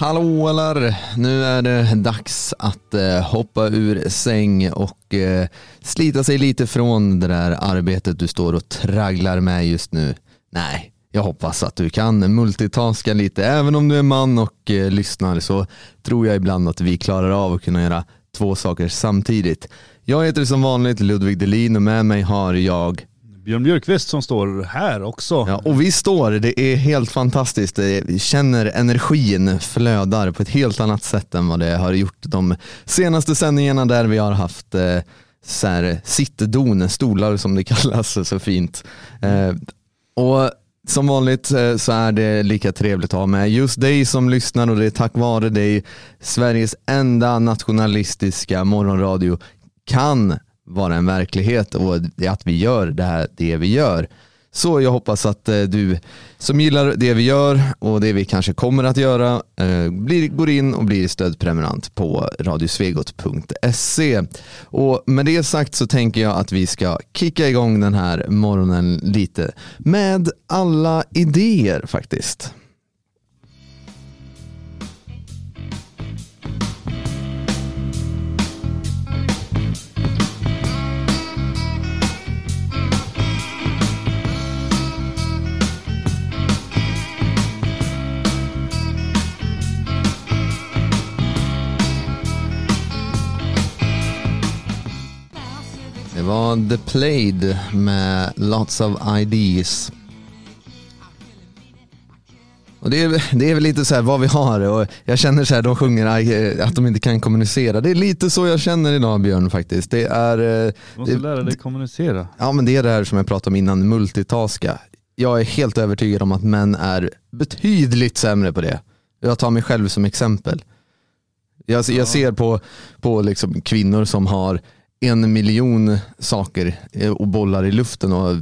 Hallå eller! Nu är det dags att eh, hoppa ur säng och eh, slita sig lite från det där arbetet du står och tragglar med just nu. Nej, jag hoppas att du kan multitaska lite. Även om du är man och eh, lyssnar så tror jag ibland att vi klarar av att kunna göra två saker samtidigt. Jag heter som vanligt Ludvig Delin och med mig har jag Björn Björkqvist som står här också. Ja, och vi står, det är helt fantastiskt. Vi känner energin flödar på ett helt annat sätt än vad det har gjort de senaste sändningarna där vi har haft eh, så här, sittdon, stolar som det kallas så fint. Eh, och som vanligt eh, så är det lika trevligt att ha med just dig som lyssnar och det är tack vare dig Sveriges enda nationalistiska morgonradio kan vara en verklighet och att vi gör det, här, det vi gör. Så jag hoppas att eh, du som gillar det vi gör och det vi kanske kommer att göra eh, blir, går in och blir stödprenumerant på radiosvegot.se. Och med det sagt så tänker jag att vi ska kicka igång den här morgonen lite med alla idéer faktiskt. Var The Played med Lots of Ideas. Och det, är, det är väl lite så här vad vi har och jag känner så här, de sjunger att de inte kan kommunicera. Det är lite så jag känner idag Björn faktiskt. Det är, du måste det, lära dig kommunicera. Ja men det är det här som jag pratade om innan, multitaska. Jag är helt övertygad om att män är betydligt sämre på det. Jag tar mig själv som exempel. Jag, jag ser på, på liksom kvinnor som har en miljon saker eh, och bollar i luften. Och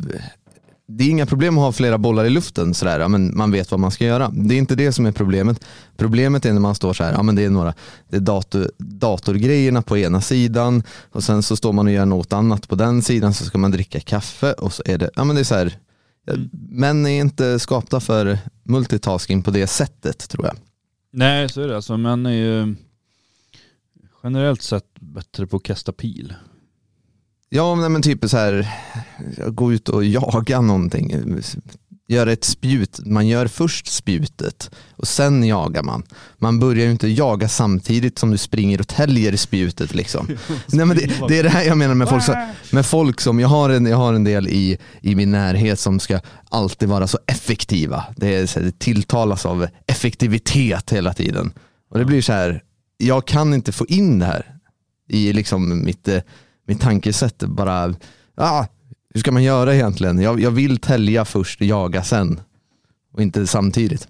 det är inga problem att ha flera bollar i luften, sådär, men man vet vad man ska göra. Det är inte det som är problemet. Problemet är när man står så här, ja, men det är några det är dator, datorgrejerna på ena sidan och sen så står man och gör något annat på den sidan så ska man dricka kaffe och så är det, ja men det är så här, män är inte skapta för multitasking på det sättet tror jag. Nej, så är det. Alltså, män är ju generellt sett bättre på att kasta pil. Ja, men typ så här, gå ut och jaga någonting. Göra ett spjut. Man gör först spjutet och sen jagar man. Man börjar ju inte jaga samtidigt som du springer och täljer spjutet. Liksom. Nej, men det, det, är det här jag menar med folk, som, med folk som, jag har en, jag har en del i, i min närhet som ska alltid vara så effektiva. Det, är, det tilltalas av effektivitet hela tiden. Och det blir så här, jag kan inte få in det här i liksom mitt, eh, mitt tankesätt. Bara, ah, hur ska man göra egentligen? Jag, jag vill tälja först, jaga sen. Och inte samtidigt.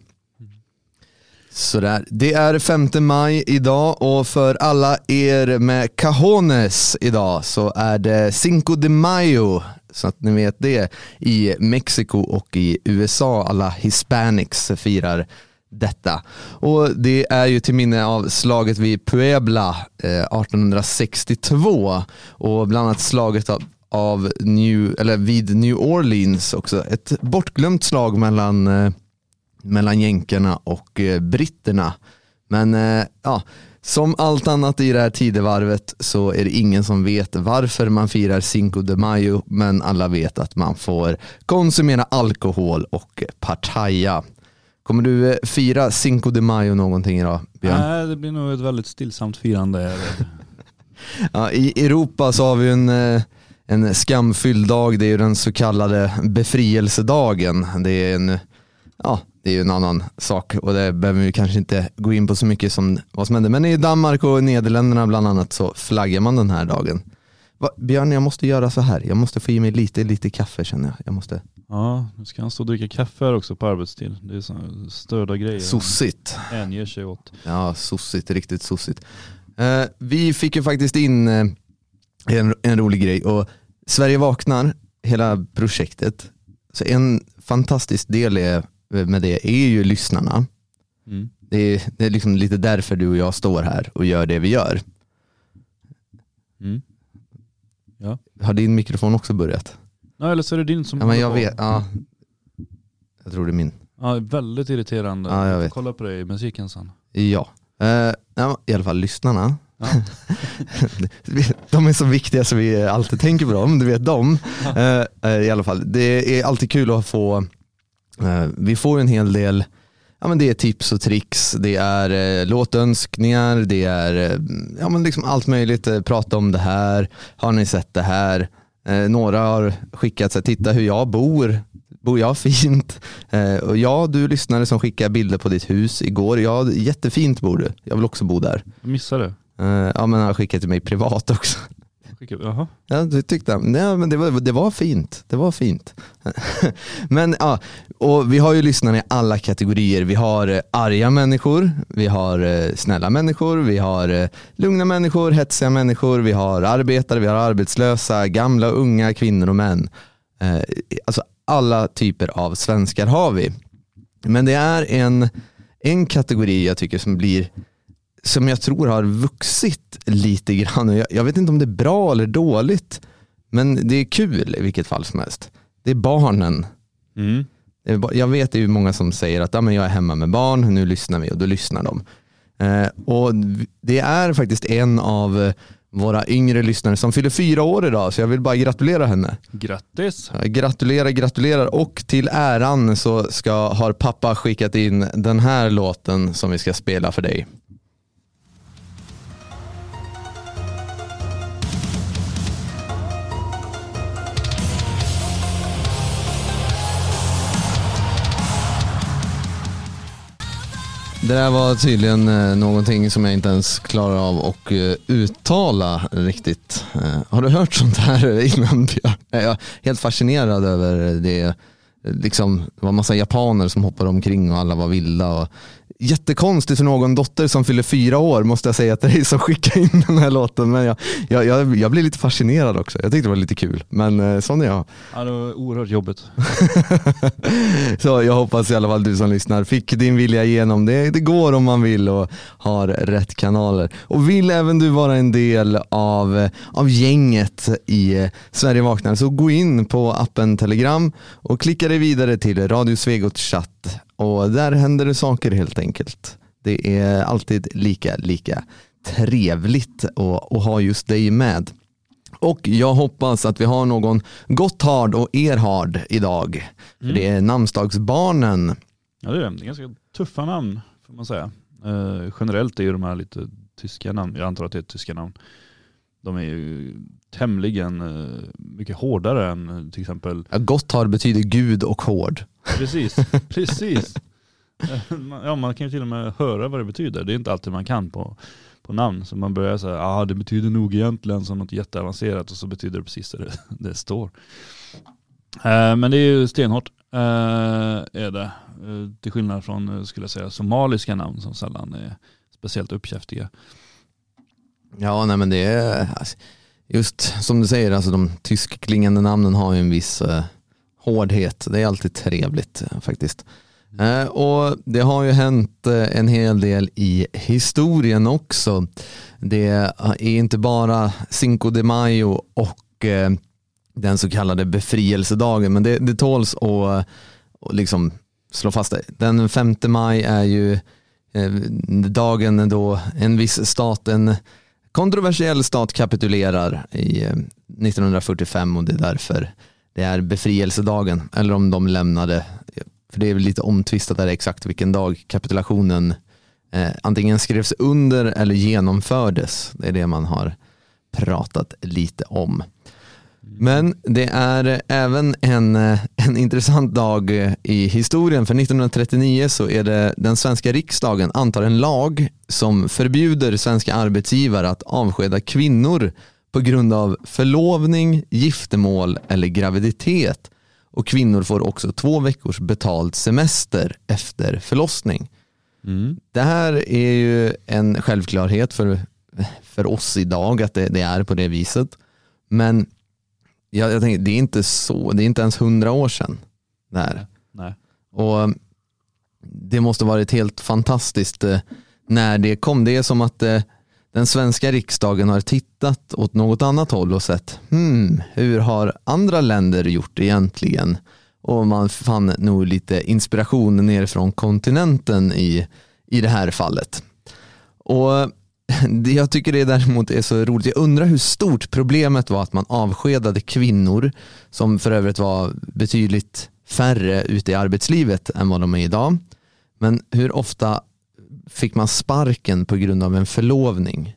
Sådär. Det är 5 maj idag och för alla er med cajones idag så är det Cinco de Mayo, så att ni vet det, i Mexiko och i USA. Alla hispanics firar detta. Och det är ju till minne av slaget vid Puebla eh, 1862 och bland annat slaget av, av New, eller vid New Orleans också. Ett bortglömt slag mellan, eh, mellan jänkarna och eh, britterna. Men eh, ja, som allt annat i det här tidevarvet så är det ingen som vet varför man firar Cinco de Mayo men alla vet att man får konsumera alkohol och partaja. Kommer du eh, fira Cinco de Mayo någonting idag, Björn? Nej, det blir nog ett väldigt stillsamt firande. ja, I Europa så har vi en, eh, en skamfylld dag, det är ju den så kallade befrielsedagen. Det är en, ja, det är en annan sak och det behöver vi kanske inte gå in på så mycket som vad som händer. Men i Danmark och Nederländerna bland annat så flaggar man den här dagen. Va, Björn, jag måste göra så här. Jag måste få i mig lite, lite kaffe känner jag. jag måste... Ja, nu ska han stå och dricka kaffe här också på arbetstid. Det är så störda grejer. Sossigt. En ger sig åt. Ja, sossigt. Riktigt sossigt. Eh, vi fick ju faktiskt in eh, en, en rolig grej och Sverige vaknar, hela projektet. Så en fantastisk del är, med det är ju lyssnarna. Mm. Det, är, det är liksom lite därför du och jag står här och gör det vi gör. Mm. Ja. Har din mikrofon också börjat? Nej, eller så är det din som Ja, men jag vet. Ja. Jag tror det är min. Ja, väldigt irriterande. Ja, jag vet. Kolla på det i musiken sen. Ja, eh, ja, i alla fall lyssnarna. Ja. de är så viktiga så vi alltid tänker på dem, du vet dem. Eh, eh, I alla fall, det är alltid kul att få, eh, vi får en hel del Ja, men det är tips och tricks, det är eh, låtönskningar, det är eh, ja, men liksom allt möjligt. Eh, prata om det här, har ni sett det här? Eh, några har skickat sig, titta hur jag bor. Bor jag fint? Eh, och ja, du lyssnare som skickade bilder på ditt hus igår. Ja, jättefint bor du. Jag vill också bo där. Jag missade. Eh, ja, men han har skickat till mig privat också. Jaha. Ja, det tyckte. Nej, men det, var, det var fint. Det var fint. men ja, och vi har ju lyssnare i alla kategorier. Vi har eh, arga människor, vi har eh, snälla människor, vi har eh, lugna människor, hetsiga människor, vi har arbetare, vi har arbetslösa, gamla, unga, kvinnor och män. Alltså alla typer av svenskar har vi. Men det är en, en kategori jag tycker som blir som jag tror har vuxit lite grann. Jag, jag vet inte om det är bra eller dåligt, men det är kul i vilket fall som helst. Det är barnen. Mm. Jag vet det är många som säger att ja, men jag är hemma med barn, nu lyssnar vi och då lyssnar de. Eh, och det är faktiskt en av eh, våra yngre lyssnare som fyller fyra år idag, så jag vill bara gratulera henne. Grattis. Gratulerar, gratulerar och till äran så ska, har pappa skickat in den här låten som vi ska spela för dig. Det där var tydligen eh, någonting som jag inte ens klarar av att eh, uttala riktigt. Eh, Har du hört sånt här innan Björn? Jag är helt fascinerad över det. Liksom, det var massa japaner som hoppade omkring och alla var vilda. Och jättekonstigt för någon dotter som fyller fyra år måste jag säga till dig som skickade in den här låten. Men jag, jag, jag, jag blev lite fascinerad också. Jag tyckte det var lite kul. Men eh, sån är jag. Ja, det var oerhört jobbigt. Så jag hoppas i alla fall du som lyssnar fick din vilja igenom. Det, det går om man vill och har rätt kanaler. Och vill även du vara en del av, av gänget i eh, Sverige vaknar så gå in på appen Telegram och klicka dig vidare till Radio Svegot chatt och där händer det saker helt enkelt. Det är alltid lika, lika trevligt att, ha just dig med. Och jag hoppas att vi har någon Gotthard och Erhard idag. För det är namnsdagsbarnen. Ja, det är det. Det är ganska tuffa namn får man säga. Eh, generellt är ju de här lite tyska namn, jag antar att det är tyska namn. De är ju tämligen eh, mycket hårdare än eh, till exempel, Ja, Gotthard betyder gud och hård. precis, precis. Eh, Ja, man kan ju till och med höra vad det betyder. Det är inte alltid man kan på, på namn. Så man börjar säga, ah, det betyder nog egentligen som något jätteavancerat och så betyder det precis det det står. Eh, men det är ju stenhårt. eh, är det. Eh, till skillnad från, skulle jag säga, somaliska namn som sällan är speciellt uppkäftiga. Ja, nej men det är alltså, just som du säger, alltså de tyskklingande namnen har ju en viss eh, hårdhet. Det är alltid trevligt eh, faktiskt. Eh, och det har ju hänt eh, en hel del i historien också. Det eh, är inte bara Cinco de Mayo och eh, den så kallade befrielsedagen, men det, det tåls att eh, och liksom slå fast det. Den 5 maj är ju eh, dagen då en viss stat, en kontroversiell stat kapitulerar i eh, 1945 och det är därför det är befrielsedagen. Eller om de lämnade, för det är väl lite omtvistat där exakt vilken dag kapitulationen eh, antingen skrevs under eller genomfördes. Det är det man har pratat lite om. Men det är även en, eh, en intressant dag i historien. För 1939 så är det den svenska riksdagen antar en lag som förbjuder svenska arbetsgivare att avskeda kvinnor på grund av förlovning, giftermål eller graviditet. Och kvinnor får också två veckors betald semester efter förlossning. Mm. Det här är ju en självklarhet för, för oss idag att det, det är på det viset. Men jag, jag tänker, det är inte så, det är inte ens hundra år sedan. Det här. Nej. Och det måste varit helt fantastiskt eh, när det kom. Det är som att eh, den svenska riksdagen har tittat åt något annat håll och sett, hmm, hur har andra länder gjort egentligen? Och man fann nog lite inspiration ner från kontinenten i, i det här fallet. Och det jag tycker det däremot är så roligt, jag undrar hur stort problemet var att man avskedade kvinnor, som för övrigt var betydligt färre ute i arbetslivet än vad de är idag. Men hur ofta fick man sparken på grund av en förlovning?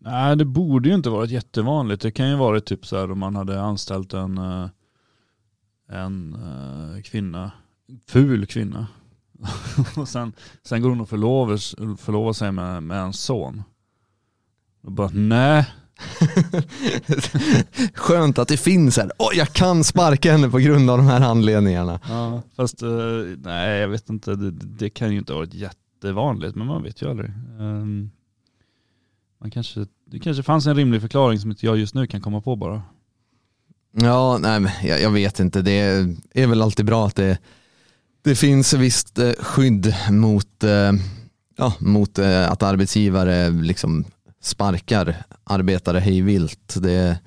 Nej det borde ju inte varit jättevanligt. Det kan ju varit typ så här om man hade anställt en, eh, en eh, kvinna, ful kvinna. och sen, sen går hon och förlovar, förlovar sig med, med en son. Och bara nej. Skönt att det finns här. Oh, jag kan sparka henne på grund av de här anledningarna. Ja, fast eh, nej jag vet inte, det, det kan ju inte varit jättevanligt men man vet ju aldrig. Um, man kanske, det kanske fanns en rimlig förklaring som inte jag just nu kan komma på bara. Ja, nej, jag, jag vet inte. Det är väl alltid bra att det, det finns visst eh, skydd mot, eh, ja, mot eh, att arbetsgivare liksom sparkar arbetare hejvilt. Det,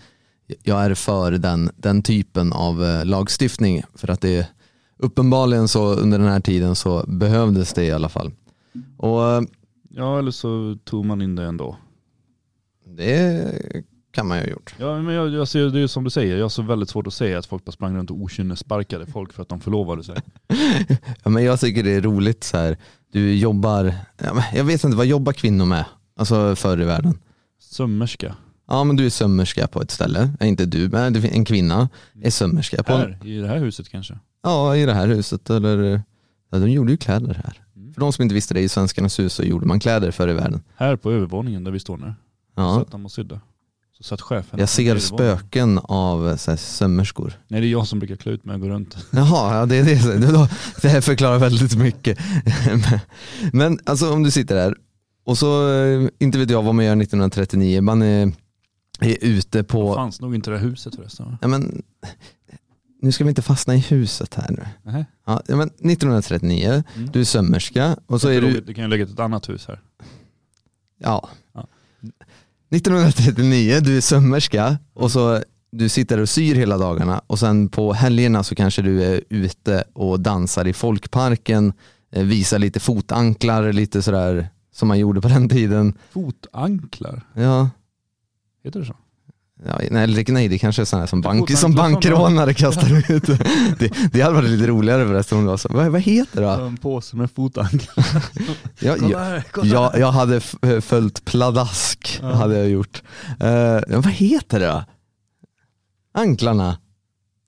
jag är för den, den typen av lagstiftning för att det uppenbarligen så under den här tiden så behövdes det i alla fall. Och Ja eller så tog man in det ändå. det kan man ju ha gjort. Ja men jag, jag ser, det är som du säger, jag har så väldigt svårt att säga att folk bara sprang runt och okynnessparkade folk för att de förlovade sig. Ja, men jag tycker det är roligt så här. du jobbar, ja, jag vet inte vad jobbar kvinnor med? Alltså förr i världen. Sömmerska. Ja men du är sömmerska på ett ställe, inte du men en kvinna är sömmerska på en, Här, i det här huset kanske. Ja i det här huset eller ja, de gjorde ju kläder här. Mm. För de som inte visste det, i Svenskarnas hus så gjorde man kläder förr i världen. Här på övervåningen där vi står nu. Ja. satt de och sydde. Så satt chefen. Jag ser spöken av så här, sömmerskor. Nej det är jag som brukar klä ut mig och gå runt. Jaha, ja, det, är det, det, det här förklarar väldigt mycket. Men- alltså om du sitter där och så, eh, inte vet jag vad man gör 1939, man är, är ute Det på, fanns nog inte det här huset förresten. ja, men, nu ska vi inte fastna i huset här nu. Ja, ja, men 1939, Mm. du är sömmerska och så är du, Du kan ju lägga till ett annat hus här. ja. Ja. 1939, du är sömmerska och så du sitter och syr hela dagarna och sen på helgerna så kanske du är ute och dansar i folkparken, eh, visar lite fotanklar, lite sådär som man gjorde på den tiden. Fotanklar, Ja, heter det så? Ja nej, nej, det kanske är sådana som, bank, som bankrånare kastar ut. Det, det hade varit lite roligare förresten om det var så. Vad, vad heter det? En påse med fotanklar. Jag, här. jag hade eh, följt pladask, Ja. hade jag gjort. Ja, vad heter det då? Anklarna.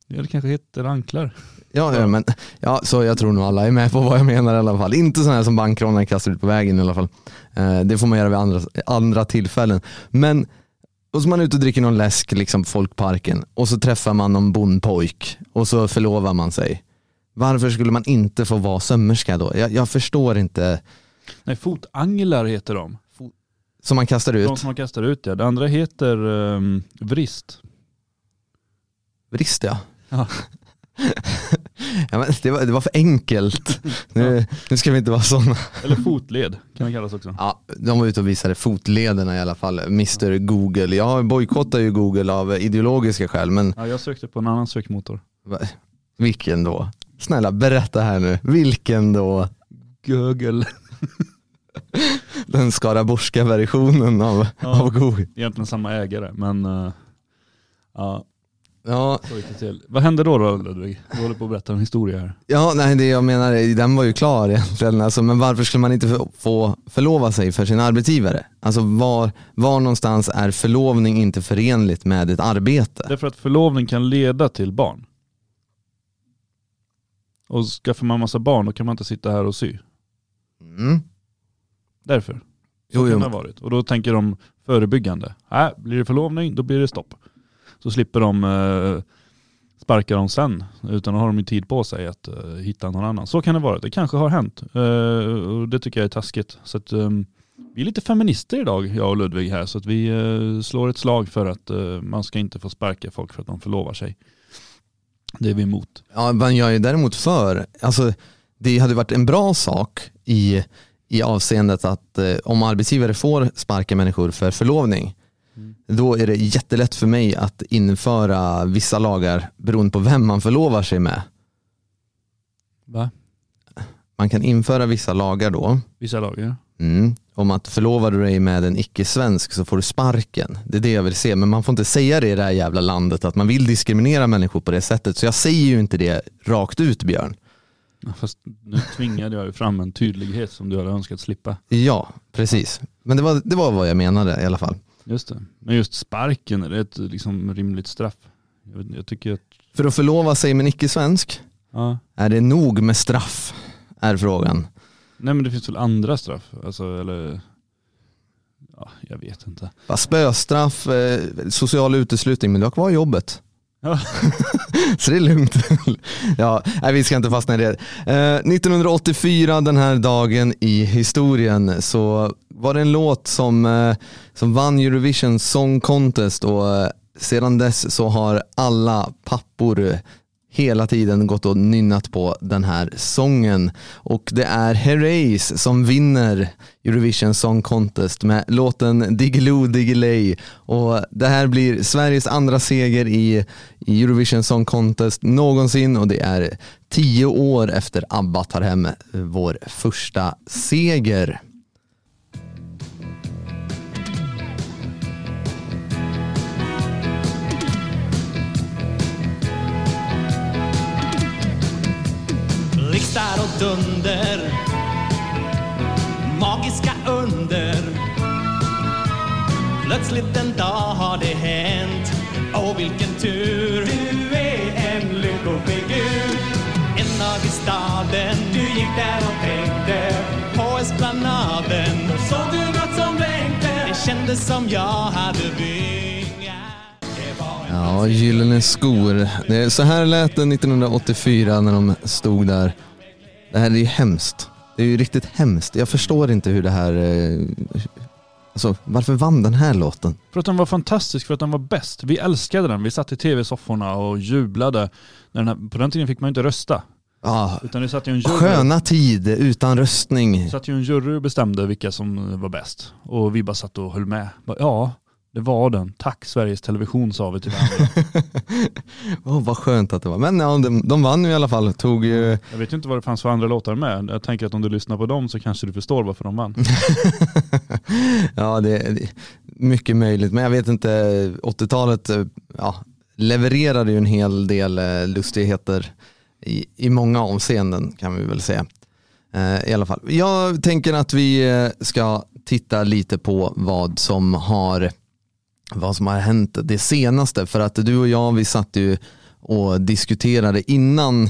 Ja det kanske heter anklar. Ja, ja, men, ja, så jag tror nog alla är med på vad jag menar i alla fall. Inte sådana här som bankrånare kastar ut på vägen i alla fall. Eh, det får man göra vid andra, andra tillfällen. Men, och så är man ute och dricker någon läsk liksom folkparken och så träffar man någon bondpojk och så förlovar man sig. Varför skulle man inte få vara sömmerska då? Jag, jag förstår inte. Nej fotanglar heter de. Som man kastar ut. De som man kastar ut ja. Det andra heter um, vrist. Vrist ja. Ja. Ja men det, var, det var för enkelt. Nu, nu ska vi inte vara sådana. Eller fotled kan det kallas också. Ja, de var ute och visade fotlederna i alla fall. Mr Google. Jag bojkottar ju Google av ideologiska skäl, men Ja, jag sökte på en annan sökmotor. vilken då? Snälla berätta här nu. Vilken då? Google. Den skaraborgska versionen av, Ja. av Google. Egentligen samma ägare men uh, ja, Ja, så gick det till. Vad hände då då Ludvig? Du håller på att berätta en historia här. ja, nej det jag menar, är- den var ju klar egentligen. Alltså, men varför skulle man inte få- förlova sig för sin arbetsgivare? Alltså var, var någonstans är förlovning inte förenligt med ett arbete? Därför att förlovning kan leda till barn. Och skaffar man massa barn då kan man inte sitta här och sy. Mm. Därför. Så Jo, kan jo. det ha varit. Och då tänker de förebyggande. Äh, blir det förlovning då blir det stopp. Så slipper de eh, sparka dem sen. Utan då har de ju tid på sig att eh, hitta någon annan. Så kan det vara. Det kanske har hänt. Eh, och det tycker jag är taskigt. Så att, ehm, vi är lite feminister idag, jag och Ludvig här. Så att vi eh, slår ett slag för att eh, man ska inte få sparka folk för att de förlovar sig. Det är vi emot. Ja, men jag är däremot för, alltså, det hade varit en bra sak i, i avseendet att eh, om arbetsgivare får sparka människor för förlovning, Mm då är det jättelätt för mig att införa vissa lagar beroende på vem man förlovar sig med. Va? Man kan införa vissa lagar då, Vissa lagar? Mm. Om att förlovar du dig med en icke-svensk så får du sparken. Det är det jag vill se. Men man får inte säga det i det här jävla landet att man vill diskriminera människor på det sättet. Så jag säger ju inte det rakt ut Björn. Fast nu tvingade jag ju fram en tydlighet som du hade önskat slippa. Ja, precis. Men det var, det var vad jag menade i alla fall. Just det. Men just sparken, är det ett liksom rimligt straff? Jag, vet, jag tycker att, För att förlova sig med en icke-svensk, ja. är det nog med straff? Är frågan. Nej men det finns väl andra straff? Alltså, eller, ja, jag vet inte. Spöstraff, eh, social uteslutning, men du har kvar jobbet. Ja. Så det är lugnt. ja, nej, vi ska inte fastna i det. Eh, 1984, den här dagen i historien, så var det en låt som, eh, som vann Eurovision Song Contest och eh, sedan dess så har alla pappor hela tiden gått och nynnat på den här sången. Och det är Herreys som vinner Eurovision Song Contest med låten Diggiloo Diggiley. Och det här blir Sveriges andra seger i, Eurovision Song Contest någonsin och det är tio år efter ABBA tar hem vår första seger. Stunder. Magiska under. Plötsligt en dag har det hänt. Åh vilken tur. Du är en lyckofigur En dag i staden. Du gick där och tänkte På esplanaden. Då såg du något som blänkte? Det kändes som jag hade vingar Ja, Gyllene skor. Det är, så här lät det 1984 när de stod där. Det här är ju hemskt. Det är ju riktigt hemskt. Jag förstår inte hur det här... eh, Alltså, varför vann den här låten? För att den var fantastisk, för att den var bäst. Vi älskade den. Vi satt i tv-sofforna och jublade. När den här, på den tiden fick man inte rösta. Ja, Utan det satt ju en jury, sköna tid utan röstning. satt ju en jury och bestämde vilka som var bäst. Och vi bara satt och höll med. Bara, Ja, det var den. Tack Sveriges Television sa vi till varandra. Åh, vad skönt att det var. Men ja, de, de vann ju i alla fall. Tog ju... Jag vet ju inte vad det fanns för andra låtar med. Jag tänker att om du lyssnar på dem så kanske du förstår varför de vann. ja, det är mycket möjligt. Men jag vet inte, 80-talet eh, ja, levererade ju en hel del eh, lustigheter i, i många avseenden kan vi väl säga. Eh, I alla fall. Jag tänker att vi ska titta lite på vad som har vad som har hänt det senaste. För att du och jag, vi satt ju och diskuterade innan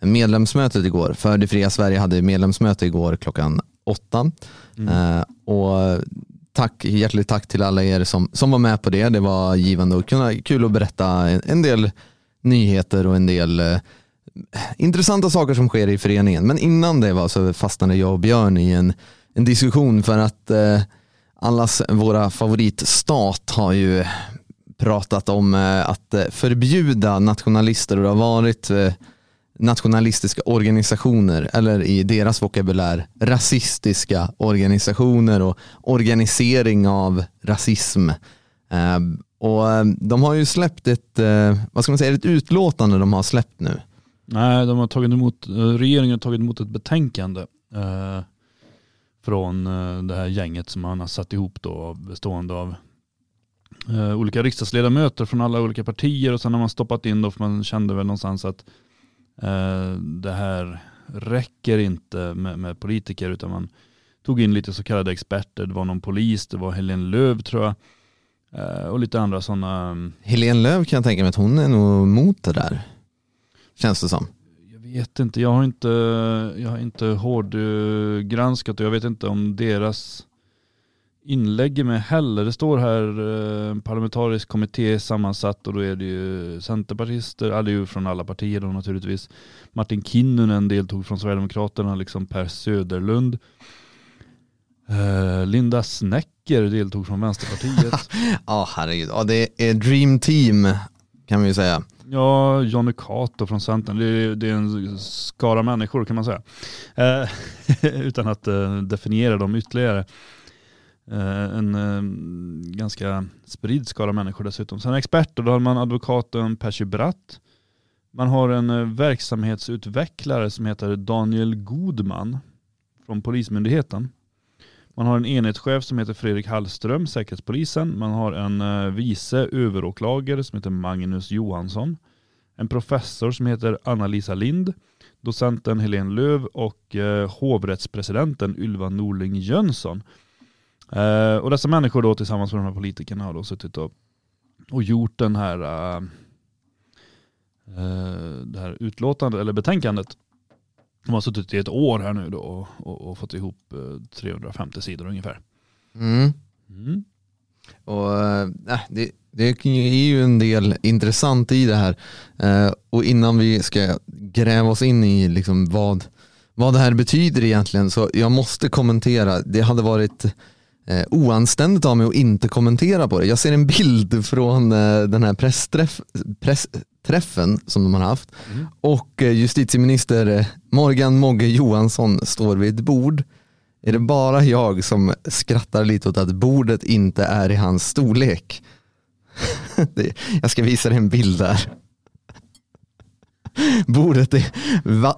medlemsmötet igår. För det fria Sverige hade medlemsmöte igår klockan åtta. Eh, och tack, hjärtligt tack till alla er som, som var med på det. Det var givande och kul att berätta en, en del nyheter och en del eh, intressanta saker som sker i föreningen. Men innan det var så fastnade jag och Björn i en, en diskussion för att eh, allas våra favoritstat har ju pratat om eh, att eh, förbjuda nationalister och det har varit eh, nationalistiska organisationer eller i deras vokabulär rasistiska organisationer och organisering av rasism. Och de har ju släppt ett, vad ska man säga, ett utlåtande de har släppt nu. Nej, de har tagit emot, regeringen har tagit emot ett betänkande eh, från eh, det här gänget som man har satt ihop då bestående av eh, olika riksdagsledamöter från alla olika partier och sen har man stoppat in då för man kände väl någonstans att eh, det här räcker inte med, med politiker utan man tog in lite så kallade experter. Det var någon polis, det var Helene Löv tror jag och lite andra sådana mm. Helene Löv kan jag tänka mig att hon är nog emot det där. Känns det som. Jag vet inte, jag har inte, jag har inte hårdgranskat och jag vet inte om deras inlägg är med heller. Det står här eh, parlamentarisk kommitté sammansatt och då är det ju centerpartister, ja, det är ju från alla partier då naturligtvis. Martin Kinnunen deltog från Sverigedemokraterna, liksom Per Söderlund. Eh, Linda Snäcker deltog från Vänsterpartiet. Ja, herregud. Ja, det är Dream Team kan vi ju säga. Ja, Johnny Cato från Centern. Det är, det är en skara människor kan man säga. Eh, utan att eh, definiera dem ytterligare. Eh, en eh, ganska spridd skara människor dessutom. Sen experter, då har man advokaten Percy Bratt. Man har en eh, verksamhetsutvecklare som heter Daniel Godman från Polismyndigheten. Man har en enhetschef som heter Fredrik Hallström, Säkerhetspolisen. Man har en eh, vice överåklagare som heter Magnus Johansson. En professor som heter Anna-Lisa Lind. Docenten Helene Löv och eh, hovrättspresidenten Ylva Norling Jönsson. Eh, och dessa människor då tillsammans med de här politikerna har då suttit och, och gjort den här, eh, eh det här utlåtandet, eller betänkandet. De har suttit i ett år här nu då och, och, och fått ihop eh, 350 sidor ungefär. Mm. Mm. Och, äh, det, det är ju en del intressant i det här. Eh, och innan vi ska gräva oss in i liksom vad, vad det här betyder egentligen så jag måste kommentera. Det hade varit eh, oanständigt av mig att inte kommentera på det. Jag ser en bild från eh, den här pressträff, pressträffen som de har haft Mm. och eh, justitieminister eh, Morgan Mogge Johansson står vid ett bord. Är det bara jag som skrattar lite åt att bordet inte är i hans storlek? Jag ska visa dig en bild där. Bordet är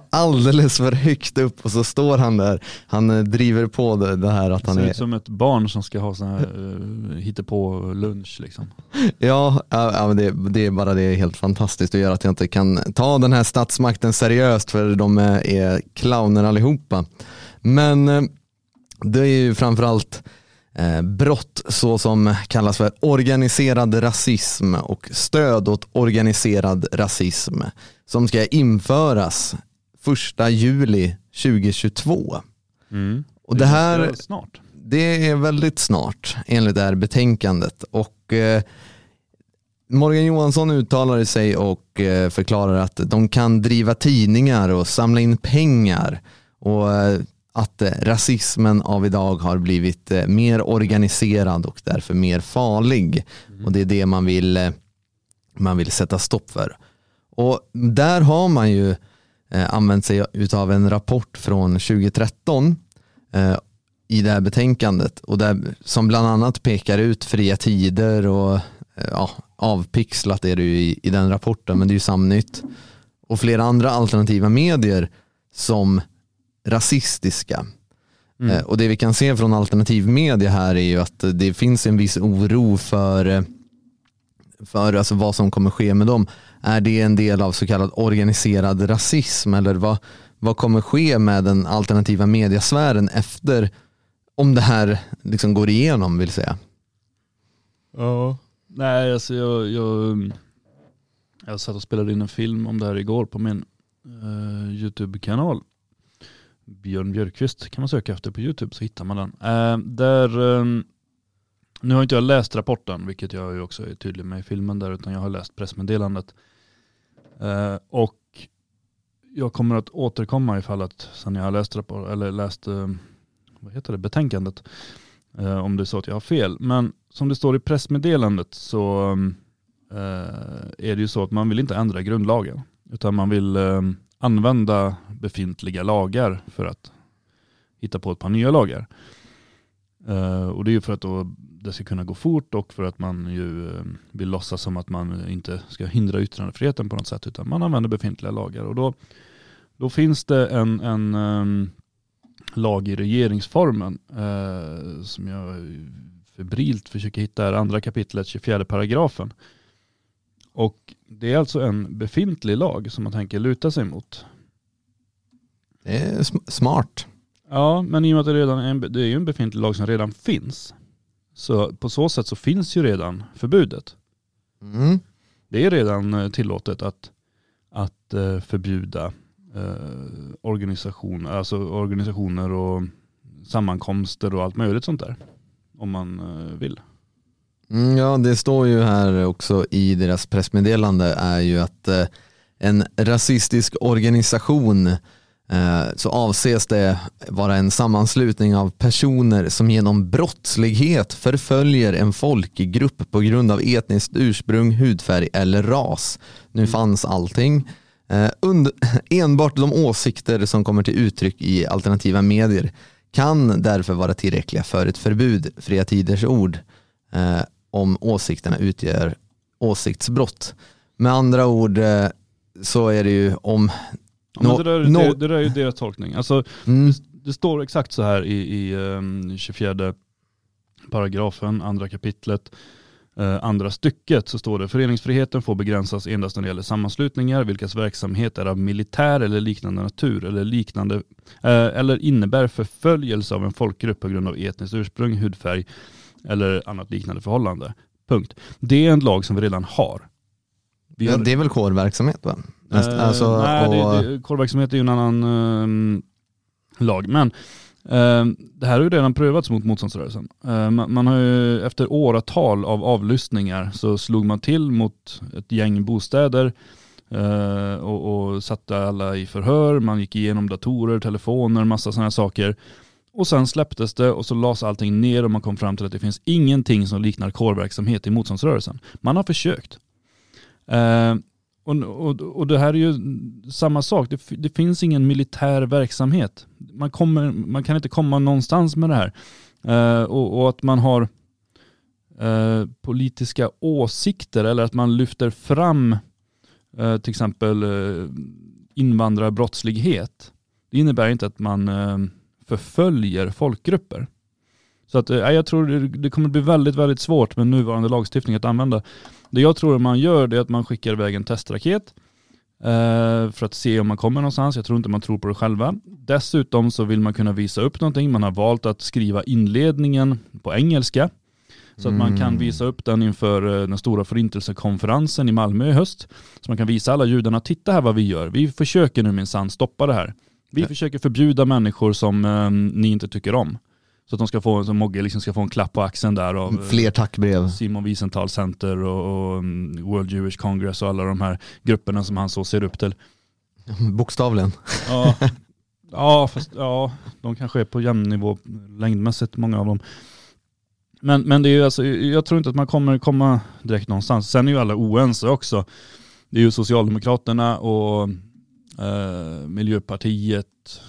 alldeles för högt upp och så står han där. Han eh, driver på det, det här att Det han ser är ut som ett barn som ska ha sån här uh, hittepå lunch liksom. Ja, ja det, det är bara det är helt fantastiskt och gör att jag inte kan ta den här statsmakten seriöst för de är, är clowner allihopa. Men eh, det är ju framförallt eh, brott så som kallas för organiserad rasism och stöd åt organiserad rasism som ska införas första juli 2022. Mm. Och det här är snart. det är väldigt snart enligt det här betänkandet. Och eh, Morgan Johansson uttalade sig och eh, förklarar att de kan driva tidningar och samla in pengar och eh, att eh, rasismen av idag har blivit eh, mer organiserad och därför mer farlig. Och det är det man vill, eh, man vill sätta stopp för. Och där har man ju använt sig av en rapport från 2013 eh, i det här betänkandet och där, som bland annat pekar ut fria tider och ja, avpixlat är det ju i, i den rapporten men det är ju Samnytt och flera andra alternativa medier som rasistiska. Mm. Eh, Och det vi kan se från alternativ media här är ju att det finns en viss oro för, eh, för alltså vad som kommer ske med dem. Är det en del av så kallad organiserad rasism eller vad, vad kommer ske med den alternativa mediasfären efter om det här liksom går igenom vill säga? Ja. Nej, alltså jag, jag, jag satt och spelade in en film om det här igår på min eh, YouTube-kanal. Björn Björkqvist kan man söka efter på YouTube så hittar man den. Eh, där, eh, nu har inte jag läst rapporten, vilket jag ju också är tydlig med i filmen där, utan jag har läst pressmeddelandet. Eh, och jag kommer att återkomma ifall att sen jag har läst, rapport, eller läst eh, vad heter det, betänkandet, eh, om det är så att jag har fel. Men som det står i pressmeddelandet så ehm, eh, är det ju så att man vill inte ändra grundlagen. Utan man vill eh, använda befintliga lagar för att hitta på ett par nya lagar. Uh, och det är ju för att då det ska kunna gå fort och för att man ju eh, vill låtsas som att man inte ska hindra yttrandefriheten på något sätt. Utan man använder befintliga lagar. Och då, då finns det en, en um, lag i regeringsformen uh, som jag febrilt försöker hitta här, andra kapitlet, 24 paragrafen. Och det är alltså en befintlig lag som man tänker luta sig mot. Det är sm- smart. Ja, men i och med att det, redan är en, det är ju en befintlig lag som redan finns. Så på så sätt så finns ju redan förbudet. Mm. Det är redan eh, tillåtet att, att eh, förbjuda eh, organisation, alltså organisationer och sammankomster och allt möjligt sånt där. Om man eh, vill. Mm, ja, det står ju här också i deras pressmeddelande är ju att eh, en rasistisk organisation eh, så avses det vara en sammanslutning av personer som genom brottslighet förföljer en folkgrupp på grund av etniskt ursprung, hudfärg eller ras. Nu fanns allting. Eh, und- enbart de åsikter som kommer till uttryck i alternativa medier kan därför vara tillräckliga för ett förbud, Fria Tiders ord, om åsikterna utgör åsiktsbrott. Med andra ord eh, så är det ju om Ja, men Nå- det, där, nå- det, det där är ju deras tolkning. Alltså, mm, det står exakt så här i, i um, 24 paragrafen, andra kapitlet, uh, andra stycket så står det föreningsfriheten får begränsas endast när det gäller sammanslutningar vilkas verksamhet är av militär eller liknande natur eller liknande uh, eller innebär förföljelse av en folkgrupp på grund av etniskt ursprung, hudfärg eller annat liknande förhållande. Punkt. Det är en lag som vi redan har. Vi har det är väl kårverksamhet va? Näst, Eh, alltså, nej, och, det, det, kårverksamhet är ju en annan ehm, lag. Men ehm, det här har ju redan prövats mot motståndsrörelsen. Eh, man, man har ju efter åratal av avlyssningar så slog man till mot ett gäng bostäder eh, och, och satte alla i förhör. Man gick igenom datorer, telefoner, massa sådana saker. Och sen släpptes det och så lades allting ner och man kom fram till att det finns ingenting som liknar kårverksamhet i motståndsrörelsen. Man har försökt. Eh, och, och, och det här är ju samma sak. Det, det finns ingen militär verksamhet. Man, kommer, man kan inte komma någonstans med det här. Eh, och, och att man har eh, politiska åsikter eller att man lyfter fram eh, till exempel eh, invandrarbrottslighet. Det innebär inte att man eh, förföljer folkgrupper. Så att, eh, jag tror det, det kommer bli väldigt, väldigt svårt med nuvarande lagstiftning att använda. Det jag tror man gör det är att man skickar iväg en testraket eh, för att se om man kommer någonstans. Jag tror inte man tror på det själva. Dessutom så vill man kunna visa upp någonting. Man har valt att skriva inledningen på engelska. Så att man kan Mm. visa upp den inför eh, den stora förintelsekonferensen i Malmö i höst. Så man kan visa alla judarna, titta här vad vi gör. Vi försöker nu minsann stoppa det här. Vi Ja. försöker förbjuda människor som eh, ni inte tycker om. Så att de ska få, som Mogge liksom ska få en klapp på axeln där av eh, fler tackbrev. Simon Wiesenthal Center och, och mm, World Jewish Congress och alla de här grupperna som han så ser upp till. Bokstavligen. Ja, ja, fast, ja de kanske är på jämn nivå längdmässigt, många av dem. Men, men det är ju alltså, jag tror inte att man kommer komma direkt någonstans. Sen är ju alla oense också. Det är ju Socialdemokraterna och eh, Miljöpartiet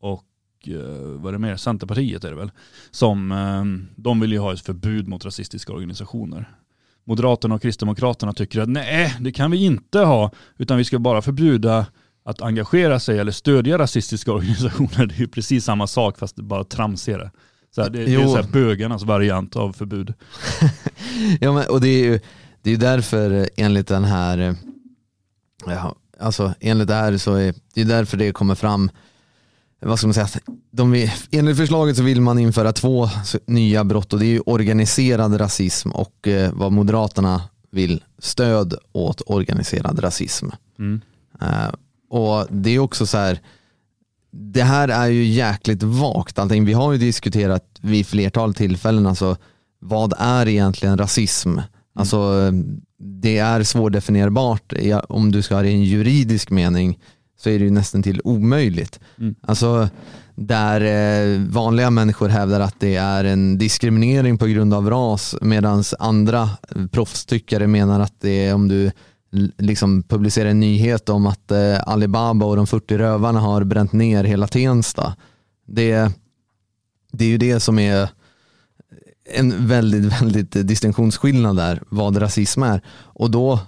och eh, vad är det mer? Centerpartiet är det väl. Som, eh, de vill ju ha ett förbud mot rasistiska organisationer. Moderaterna och Kristdemokraterna tycker att nej, det kan vi inte ha, utan vi ska bara förbjuda att engagera sig eller stödja rasistiska organisationer. Det är ju precis samma sak fast det bara tramsigare. Så här, det, det är så här bögarnas variant av förbud. Ja, men, och det är ju det är därför enligt den här, ja, alltså enligt det här så är det är därför det kommer fram, vad ska man säga, de vill, enligt förslaget så vill man införa två nya brott och det är ju organiserad rasism och eh, vad Moderaterna vill, stöd åt organiserad rasism. Mm. Eh, och det är också så här, det här är ju jäkligt vagt allting. Vi har ju diskuterat vid flertal tillfällen, alltså vad är egentligen rasism? Alltså eh, det är svårdefinierbart. Om du ska ha det i en juridisk mening så är det ju nästan till omöjligt. Mm. Alltså där eh, vanliga människor hävdar att det är en diskriminering på grund av ras medan andra eh, proffstyckare menar att det är om du liksom publicerar en nyhet om att eh, Alibaba och de 40 rövarna har bränt ner hela Tensta. Det, det är ju det som är en väldigt, väldigt distinktionsskillnad där, vad rasism är. Och då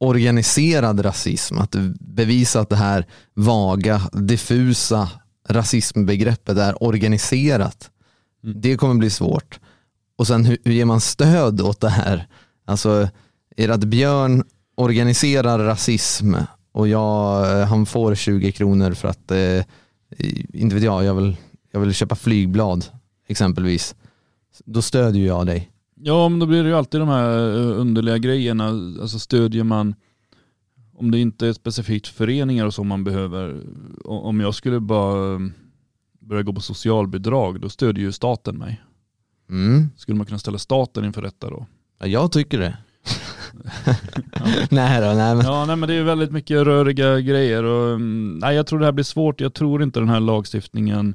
organiserad rasism, att bevisa att det här vaga, diffusa rasismbegreppet är organiserat. Mm. Det kommer bli svårt. Och sen hur, hur ger man stöd åt det här? Alltså, är det att Björn organiserar rasism och jag, han får 20 kronor för att, eh, inte vet jag, jag vill, jag vill köpa flygblad exempelvis. Då stödjer jag dig. Ja, men då blir det ju alltid de här eh, underliga grejerna. Alltså stödjer man, om det inte är specifikt föreningar och så man behöver, om jag skulle bara eh, börja gå på socialbidrag, då stödjer ju staten mig. Mm. Skulle man kunna ställa staten inför rätta då? Ja, jag tycker det. nej då, nej men. Ja, nej, men det är väldigt mycket röriga grejer och mm, nej, jag tror det här blir svårt. Jag tror inte den här lagstiftningen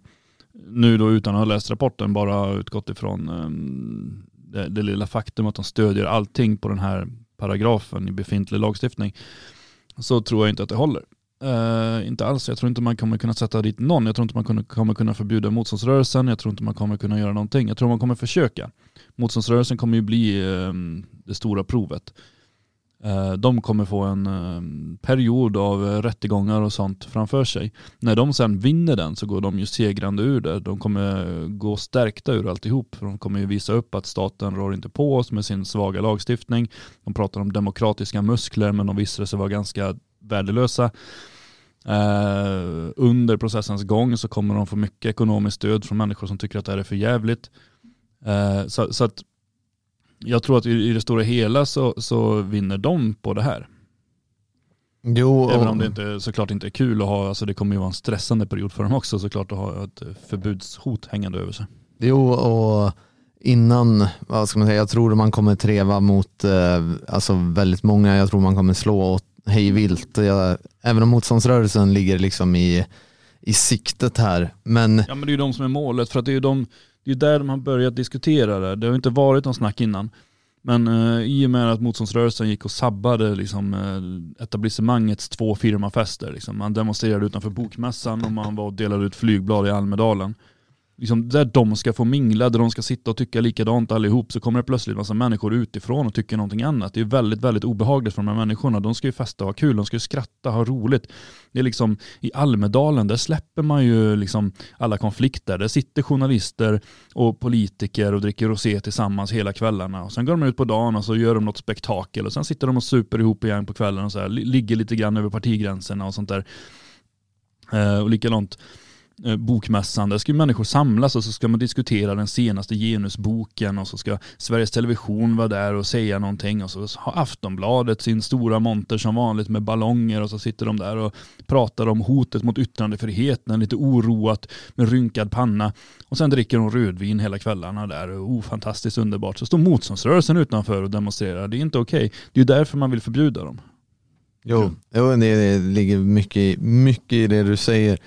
nu då utan att ha läst rapporten bara utgått ifrån um, det, det lilla faktum att de stödjer allting på den här paragrafen i befintlig lagstiftning så tror jag inte att det håller. Uh, inte alls. Jag tror inte man kommer kunna sätta dit någon. Jag tror inte man kommer, kommer kunna förbjuda motståndsrörelsen. Jag tror inte man kommer kunna göra någonting. Jag tror man kommer försöka. Motståndsrörelsen kommer ju bli um, det stora provet. Eh, de kommer få en ehm, period av rättegångar och sånt framför sig. När de sen vinner den så går de ju segrande ur det. De kommer eh, gå stärkta ur alltihop. De kommer ju visa upp att staten rår inte på oss med sin svaga lagstiftning. De pratar om demokratiska muskler men de visade sig vara ganska värdelösa. Eh, under processens gång så kommer de få mycket ekonomiskt stöd från människor som tycker att det här är för jävligt. Så, så att jag tror att i, det stora hela så, så vinner de på det här. Jo, Även om det inte, såklart inte är kul att ha, alltså det kommer ju vara en stressande period för dem också såklart att ha ett förbudshot hängande över sig. Jo, och innan, vad ska man säga, jag tror man kommer treva mot eh, alltså väldigt många, jag tror man kommer slå åt hej vilt. Även om motståndsrörelsen ligger liksom i, i siktet här. Men Ja men det är ju de som är målet för att det är ju de, det är ju där de har börjat diskutera det. Det har inte varit någon snack innan. Men eh, i och med att motståndsrörelsen gick och sabbade liksom, eh, etablissemangets två firmafester. Liksom. Man demonstrerade utanför bokmässan och man var och delade ut flygblad i Almedalen. Liksom, där de ska få mingla, där de ska sitta och tycka likadant allihop så kommer det plötsligt massa människor utifrån och tycker någonting annat. Det är väldigt, väldigt obehagligt för de här människorna. De ska ju festa och ha kul, de ska ju skratta, ha roligt. Det är liksom i Almedalen, där släpper man ju liksom alla konflikter. Där sitter journalister och politiker och dricker rosé tillsammans hela kvällarna. Och sen går de ut på dagen och så gör de något spektakel och sen sitter de och super ihop igen på kvällen och så här, ligger lite grann över partigränserna och sånt där. Eh, och likadant Eh, bokmässan, där ska ju människor samlas och så ska man diskutera den senaste genusboken och så ska Sveriges Television vara där och säga någonting och så har Aftonbladet sin stora monter som vanligt med ballonger och så sitter de där och pratar om hotet mot yttrandefriheten, lite oroat med rynkad panna och sen dricker de rödvin hela kvällarna där. Oh, fantastiskt underbart. Så står motståndsrörelsen utanför och demonstrerar. Det är inte okej. Det är ju därför man vill förbjuda dem. Jo, jo det, ligger mycket, mycket i det du säger.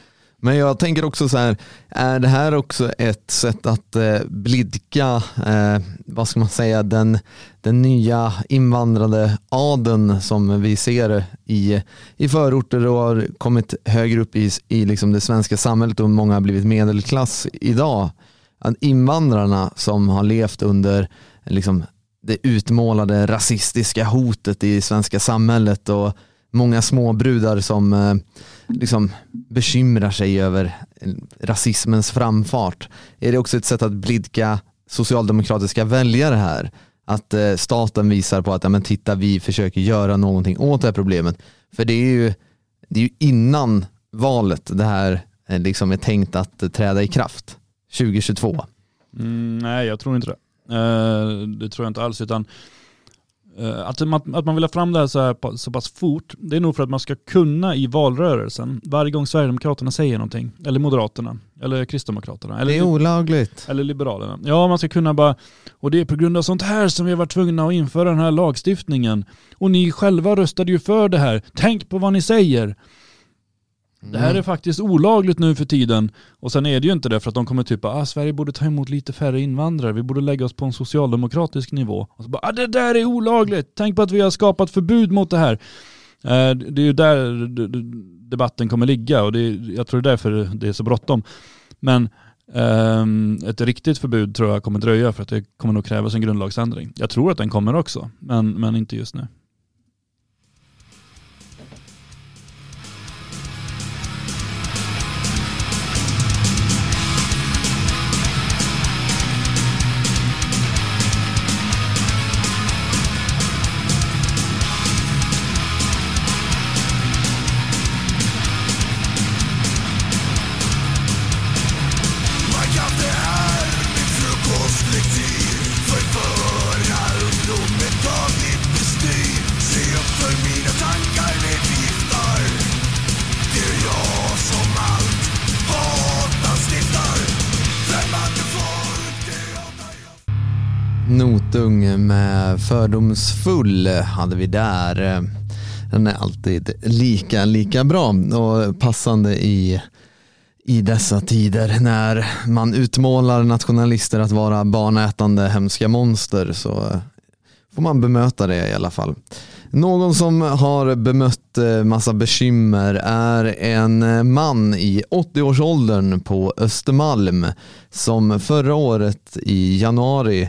Men jag tänker också så här, är det här också ett sätt att eh, blidka, eh, vad ska man säga, den, den nya invandrade adeln som vi ser i, i förorter och har kommit högre upp i, i liksom det svenska samhället och många har blivit medelklass idag. Att invandrarna som har levt under liksom, det utmålade rasistiska hotet i svenska samhället och många småbrudar som eh, liksom bekymrar sig över rasismens framfart. Är det också ett sätt att blidka socialdemokratiska väljare här? Att eh, staten visar på att ja, men titta, vi försöker göra någonting åt det här problemet. För det är ju, det är ju innan valet det här eh, liksom är tänkt att träda i kraft 2022. Mm, nej, jag tror inte det. Eh, det tror jag inte alls. Utan, att, man, att man vill ha fram det här så, här så pass fort, det är nog för att man ska kunna i valrörelsen, varje gång Sverigedemokraterna säger någonting, eller Moderaterna, eller Kristdemokraterna, eller, Det är olagligt. eller Liberalerna. Ja, man ska kunna bara, och det är på grund av sånt här som vi har varit tvungna att införa den här lagstiftningen. Och ni själva röstade ju för det här. Tänk på vad ni säger. Det här är faktiskt olagligt nu för tiden. Och sen är det ju inte det för att de kommer typ ah, Sverige borde ta emot lite färre invandrare. Vi borde lägga oss på en socialdemokratisk nivå. Och så bara, ah, det där är olagligt. Tänk på att vi har skapat förbud mot det här. Eh, Det är ju där debatten kommer ligga och det är, jag tror det är därför det är så bråttom. Men ehm, ett riktigt förbud tror jag kommer dröja för att det kommer nog krävas en grundlagsändring. Jag tror att den kommer också, men, men inte just nu. Notung med Fördomsfull hade vi där. Den är alltid lika, lika bra och passande i, i dessa tider när man utmålar nationalister att vara barnätande hemska monster så får man bemöta det i alla fall. Någon som har bemött eh, massa bekymmer är en man i 80-årsåldern på Östermalm som förra året i januari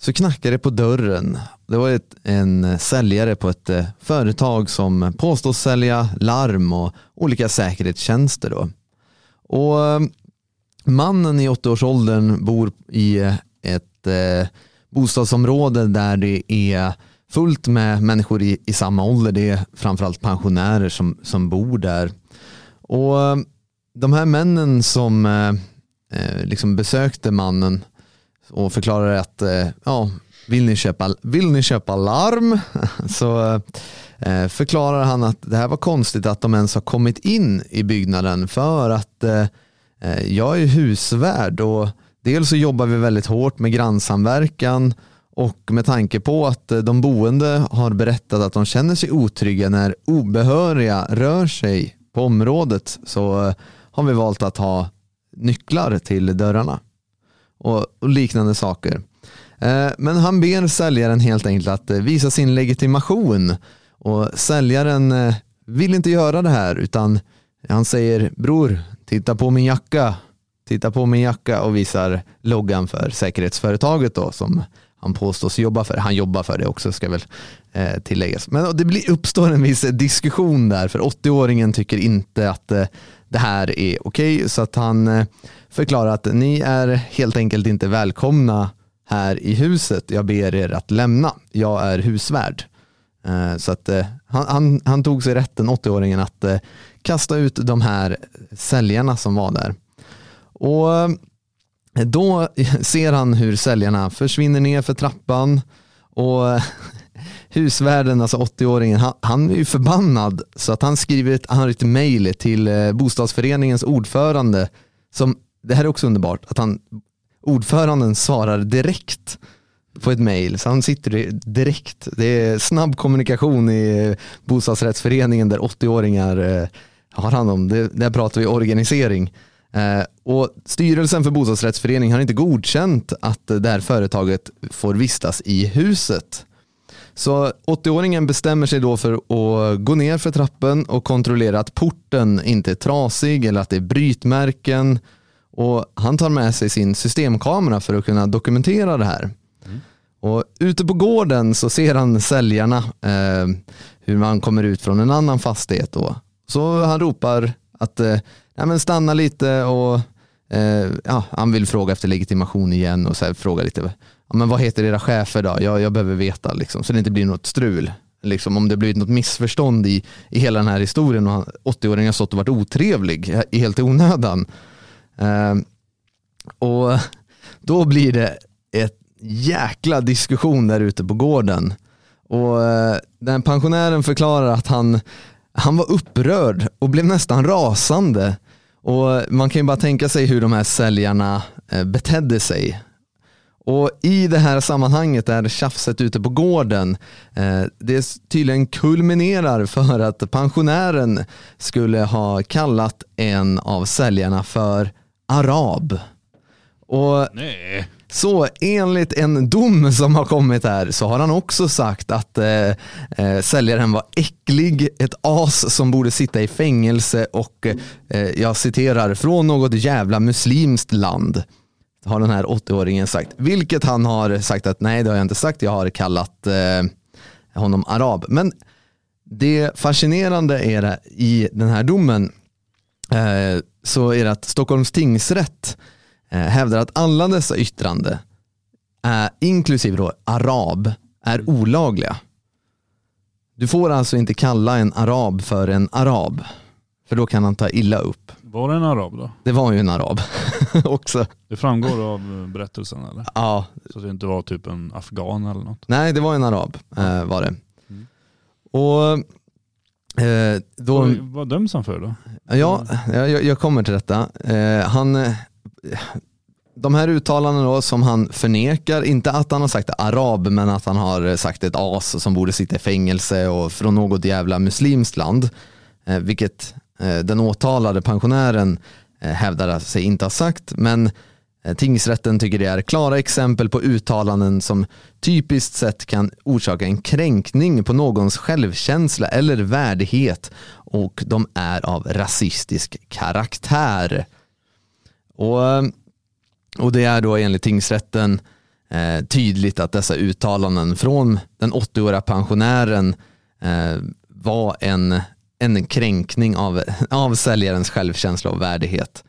så knackade det på dörren. Det var ett, en säljare på ett eh, företag som påstås sälja larm och olika säkerhetstjänster. Då. Och eh, mannen i 80-årsåldern bor i eh, ett eh, bostadsområde där det är fullt med människor i, i samma ålder. Det är framförallt pensionärer som, som bor där. Och de här männen som eh, eh, liksom besökte mannen och förklarade att eh, ja, vill, ni köpa, vill ni köpa larm? Så eh, förklarar han att det här var konstigt att de ens har kommit in i byggnaden för att eh, jag är husvärd och dels så jobbar vi väldigt hårt med grannsamverkan och med tanke på att de boende har berättat att de känner sig otrygga när obehöriga rör sig på området så har vi valt att ha nycklar till dörrarna och, och liknande saker. Eh, men han ber säljaren helt enkelt att eh, visa sin legitimation och säljaren eh, vill inte göra det här utan han säger bror, titta på min jacka, titta på min jacka och visar loggan för säkerhetsföretaget då som han påstås jobba för. Han jobbar för det också ska väl tilläggas. Men det blir, uppstår en viss diskussion där för 80-åringen tycker inte att det här är okej okay, så att han förklara att ni är helt enkelt inte välkomna här i huset. Jag ber er att lämna. Jag är husvärd. Eh, så att eh, han, han, han tog sig rätten, 80-åringen, att eh, kasta ut de här säljarna som var där. Och då ser han hur säljarna försvinner ner för trappan och husvärden, alltså 80-åringen, han, han, är ju förbannad så att han skriver ett, han har ett mejl till bostadsföreningens ordförande som det här är också underbart, att han, ordföranden svarar direkt på ett mejl. Så han sitter direkt. Det är snabb kommunikation i bostadsrättsföreningen där 80-åringar eh, har hand om. Det, där pratar vi organisering. Eh, och styrelsen för bostadsrättsföreningen har inte godkänt att det här företaget får vistas i huset. Så 80-åringen bestämmer sig då för att gå ner för trappen och kontrollera att porten inte är trasig eller att det är brytmärken och han tar med sig sin systemkamera för att kunna dokumentera det här. Mm. Och ute på gården så ser han säljarna eh, hur man kommer ut från en annan fastighet. Då. Så han ropar att eh, ja, men stanna lite och eh, ja, han vill fråga efter legitimation igen och så här, fråga lite ja, men vad heter era chefer då? Jag, jag behöver veta liksom, så det inte blir något strul. Liksom, om det blivit något missförstånd i, i hela den här historien och 80-åringen har stått och varit otrevlig helt i onödan Ehm, och då blir det ett jäkla diskussion där ute på gården. Och eh, den pensionären förklarar att han, han var upprörd och blev nästan rasande. Och man kan ju bara tänka sig hur de här säljarna eh, betedde sig. Och i det här sammanhanget, det här tjafset ute på gården, eh, det tydligen kulminerar för att pensionären skulle ha kallat en av säljarna för arab. Och Nej. Så enligt en dom som har kommit här så har han också sagt att eh, eh, säljaren var äcklig, ett as som borde sitta i fängelse och eh, jag citerar från något jävla muslimskt land har den här 80-åringen sagt. Vilket han har sagt att nej det har jag inte sagt, jag har kallat eh, honom arab. Men det fascinerande är det i den här domen så är det att Stockholms tingsrätt eh, hävdar att alla dessa yttrande, eh, inklusive då arab, är olagliga. Du får alltså inte kalla en arab för en arab, för då kan han ta illa upp. Var det en arab då? Det var ju en arab också. Det framgår av berättelsen eller? Ja. Så det inte var typ en afghan eller något? Nej, det var en arab eh, var det. Mm. Och Eh, då, vad, vad döms han för då? Ja, jag, jag kommer till detta. Eh, han, eh, de här uttalandena då som han förnekar, inte att han har sagt arab, men att han har sagt ett as som borde sitta i fängelse och från något jävla muslimskt land, eh, vilket eh, den åtalade pensionären eh, hävdar sig inte ha sagt, men Eh, tingsrätten tycker det är klara exempel på uttalanden som typiskt sett kan orsaka en kränkning på någons självkänsla eller värdighet och de är av rasistisk karaktär. Och, eh, och det är då enligt tingsrätten eh, tydligt att dessa uttalanden från den 80-åriga pensionären eh, var en, en kränkning av, av säljarens självkänsla och värdighet.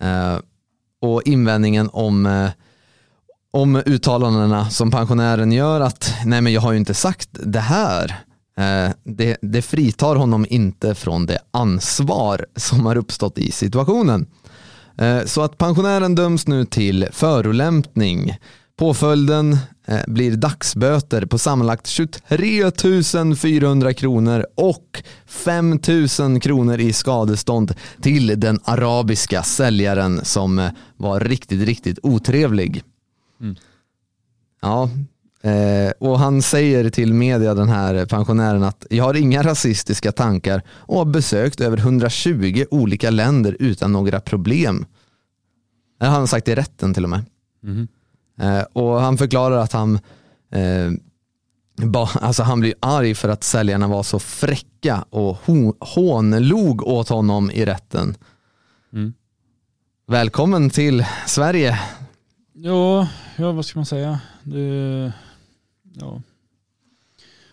Eh, och invändningen om eh, om uttalandena som pensionären gör att nej men jag har ju inte sagt det här. Eh, det, det fritar honom inte från det ansvar som har uppstått i situationen. Eh, så att pensionären döms nu till förolämpning. Påföljden blir dagsböter på sammanlagt 23 400 kronor och 5 000 kronor i skadestånd till den arabiska säljaren som var riktigt, riktigt otrevlig. Mm. Ja, eh, och han säger till media, den här pensionären, att jag har inga rasistiska tankar och har besökt över 120 olika länder utan några problem. Det har han sagt i rätten till och med. Mhm. Eh, och han förklarar att han, eh, ba, alltså han blir arg för att säljarna var så fräcka och hånlog åt honom i rätten. Mm. Välkommen till Sverige. Ja, ja, vad ska man säga? Det, ja.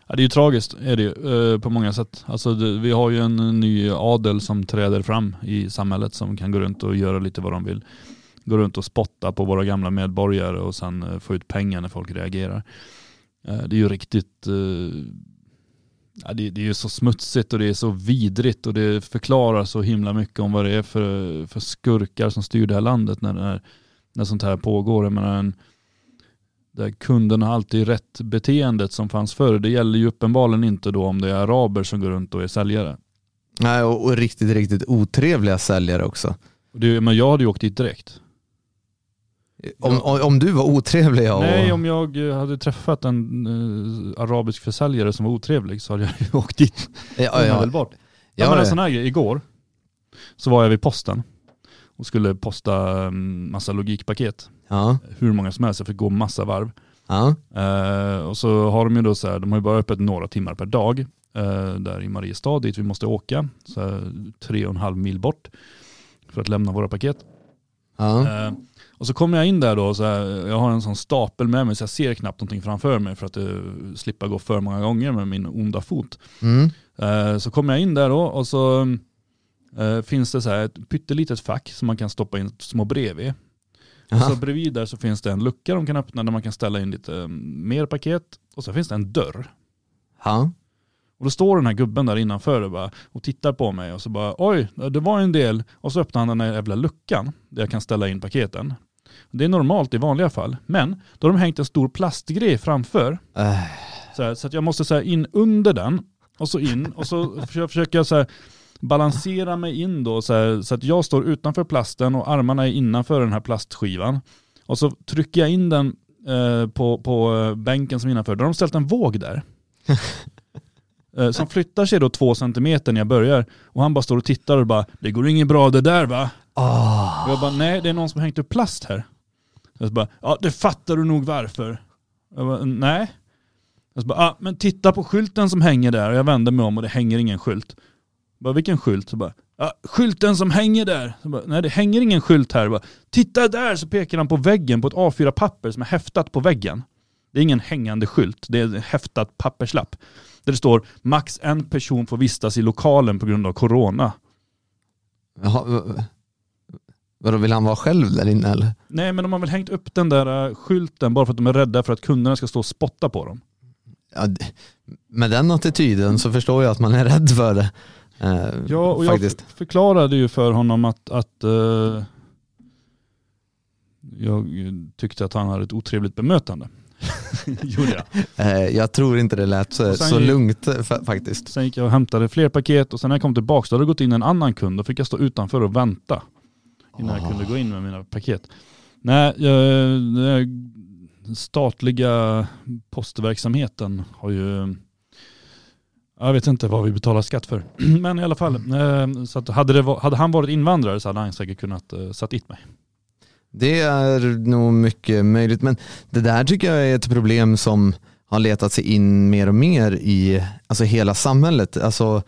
Ja, det är ju tragiskt är det ju, eh, på många sätt. Alltså vi har ju en ny adel som träder fram i samhället som kan gå runt och göra lite vad de vill. Gå runt och spotta på våra gamla medborgare och sen eh, få ut pengar när folk reagerar. Eh, Det är ju riktigt, eh, ja, det, det är ju så smutsigt och det är så vidrigt och det förklarar så himla mycket om vad det är för, för skurkar som styr det här landet när, när, när sånt här pågår. Jag menar, en, där kunden har alltid rätt beteendet som fanns förr. Det gäller ju uppenbarligen inte då om det är araber som går runt och är säljare. Nej, och, och riktigt, riktigt otrevliga säljare också. Det, men jag hade ju åkt dit direkt. Om, om, du var otrevlig och, Nej, om jag eh, hade träffat en eh, arabisk försäljare som var otrevlig så hade jag ju åkt dit ja, ja, omedelbart. Ja, ja, men en sån här grej, igår så var jag vid posten och skulle posta mm, massa logikpaket. ja, Hur många som helst, jag fick gå massa varv. ja, Eh, och så har de ju då så här, de har ju bara öppet några timmar per dag eh, där i Mariestad dit vi måste åka, så här, tre och en halv mil bort för att lämna våra paket. ja. Eh, och så kommer jag in där då, och så här, jag har en sån stapel med mig så jag ser knappt någonting framför mig för att uh, slippa gå för många gånger med min onda fot. Mm. Eh, så kommer jag in där då och så eh, finns det så här ett pyttelitet fack som man kan stoppa in små brev i. Och så bredvid där så finns det en lucka de kan öppna där man kan ställa in lite eh, mer paket. Och så finns det en dörr. Ja. Och då står den här gubben där innanför och, bara, och tittar på mig och så bara oj, det var en del. Och så öppnar han den här jävla luckan där jag kan ställa in paketen. Det är normalt i vanliga fall. Men då har de hängt en stor plastgrej framför. Äh, Så, här, så att jag måste så här, in under den och så in och så försöker jag så här, balansera mig in då så, här, så att jag står utanför plasten och armarna är innanför den här plastskivan. Och så trycker jag in den eh, på, på eh, bänken som är innanför. Då har de ställt en våg där. Eh, som flyttar sig då två centimeter när jag börjar. Och han bara står och tittar och bara, det går inget bra det där va? Åh. Och jag bara, nej det är någon som hängt upp plast här. Jag så bara, ja det fattar du nog varför. Jag bara, nej. Jag så bara, ah, men titta på skylten som hänger där. Och jag vänder mig om och det hänger ingen skylt. Jag bara, vilken skylt? Så bara, ah, skylten som hänger där. Så bara, nej det hänger ingen skylt här. Jag bara, titta där! Så pekar han på väggen på ett A4-papper som är häftat på väggen. Det är ingen hängande skylt, det är en häftat papperslapp. Där det står max en person får vistas i lokalen på grund av corona. Jaha, vadå, vill han vara själv där inne eller? Nej men de har väl hängt upp den där äh, skylten bara för att de är rädda för att kunderna ska stå och spotta på dem. Ja, med den attityden så förstår jag att man är rädd för det. Eh, Ja, och jag faktiskt. f- förklarade ju för honom att, att eh, jag tyckte att han hade ett otrevligt bemötande. Gjorde jag. Eh, jag tror inte det lät så, så lugnt eh, fa- faktiskt. Sen gick jag och hämtade fler paket och sen när jag kom tillbaka då hade det gått in en annan kund. Då fick jag stå utanför och vänta innan jag kunde gå in med mina paket. Nej, jag, statliga postverksamheten har ju jag vet inte vad vi betalar skatt för. Men i alla fall, eh, så att hade, det, hade han varit invandrare så hade han säkert kunnat uh, satt dit mig. Det är nog mycket möjligt, men det där tycker jag är ett problem som har letat sig in mer och mer i alltså hela samhället. Alltså,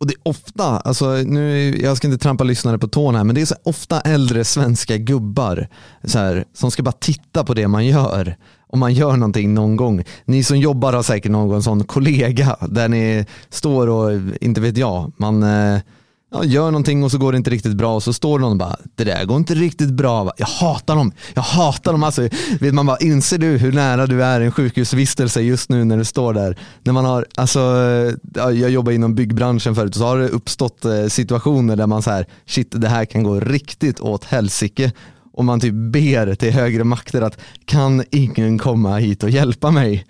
och det är ofta, alltså nu, jag ska inte trampa lyssnare på tårna här, men det är så ofta äldre svenska gubbar så här, som ska bara titta på det man gör. Om man gör någonting någon gång. Ni som jobbar har säkert någon sån kollega där ni står och, inte vet jag, man eh, ja, gör någonting och så går det inte riktigt bra och så står någon och bara, det där går inte riktigt bra. Jag hatar dem, jag hatar dem. Alltså, vet man bara, inser du hur nära du är en sjukhusvistelse just nu när du står där? När man har, alltså, ja, jag jobbar inom byggbranschen förut och så har det uppstått eh, situationer där man så här, shit det här kan gå riktigt åt helsike och man typ ber till högre makter att kan ingen komma hit och hjälpa mig?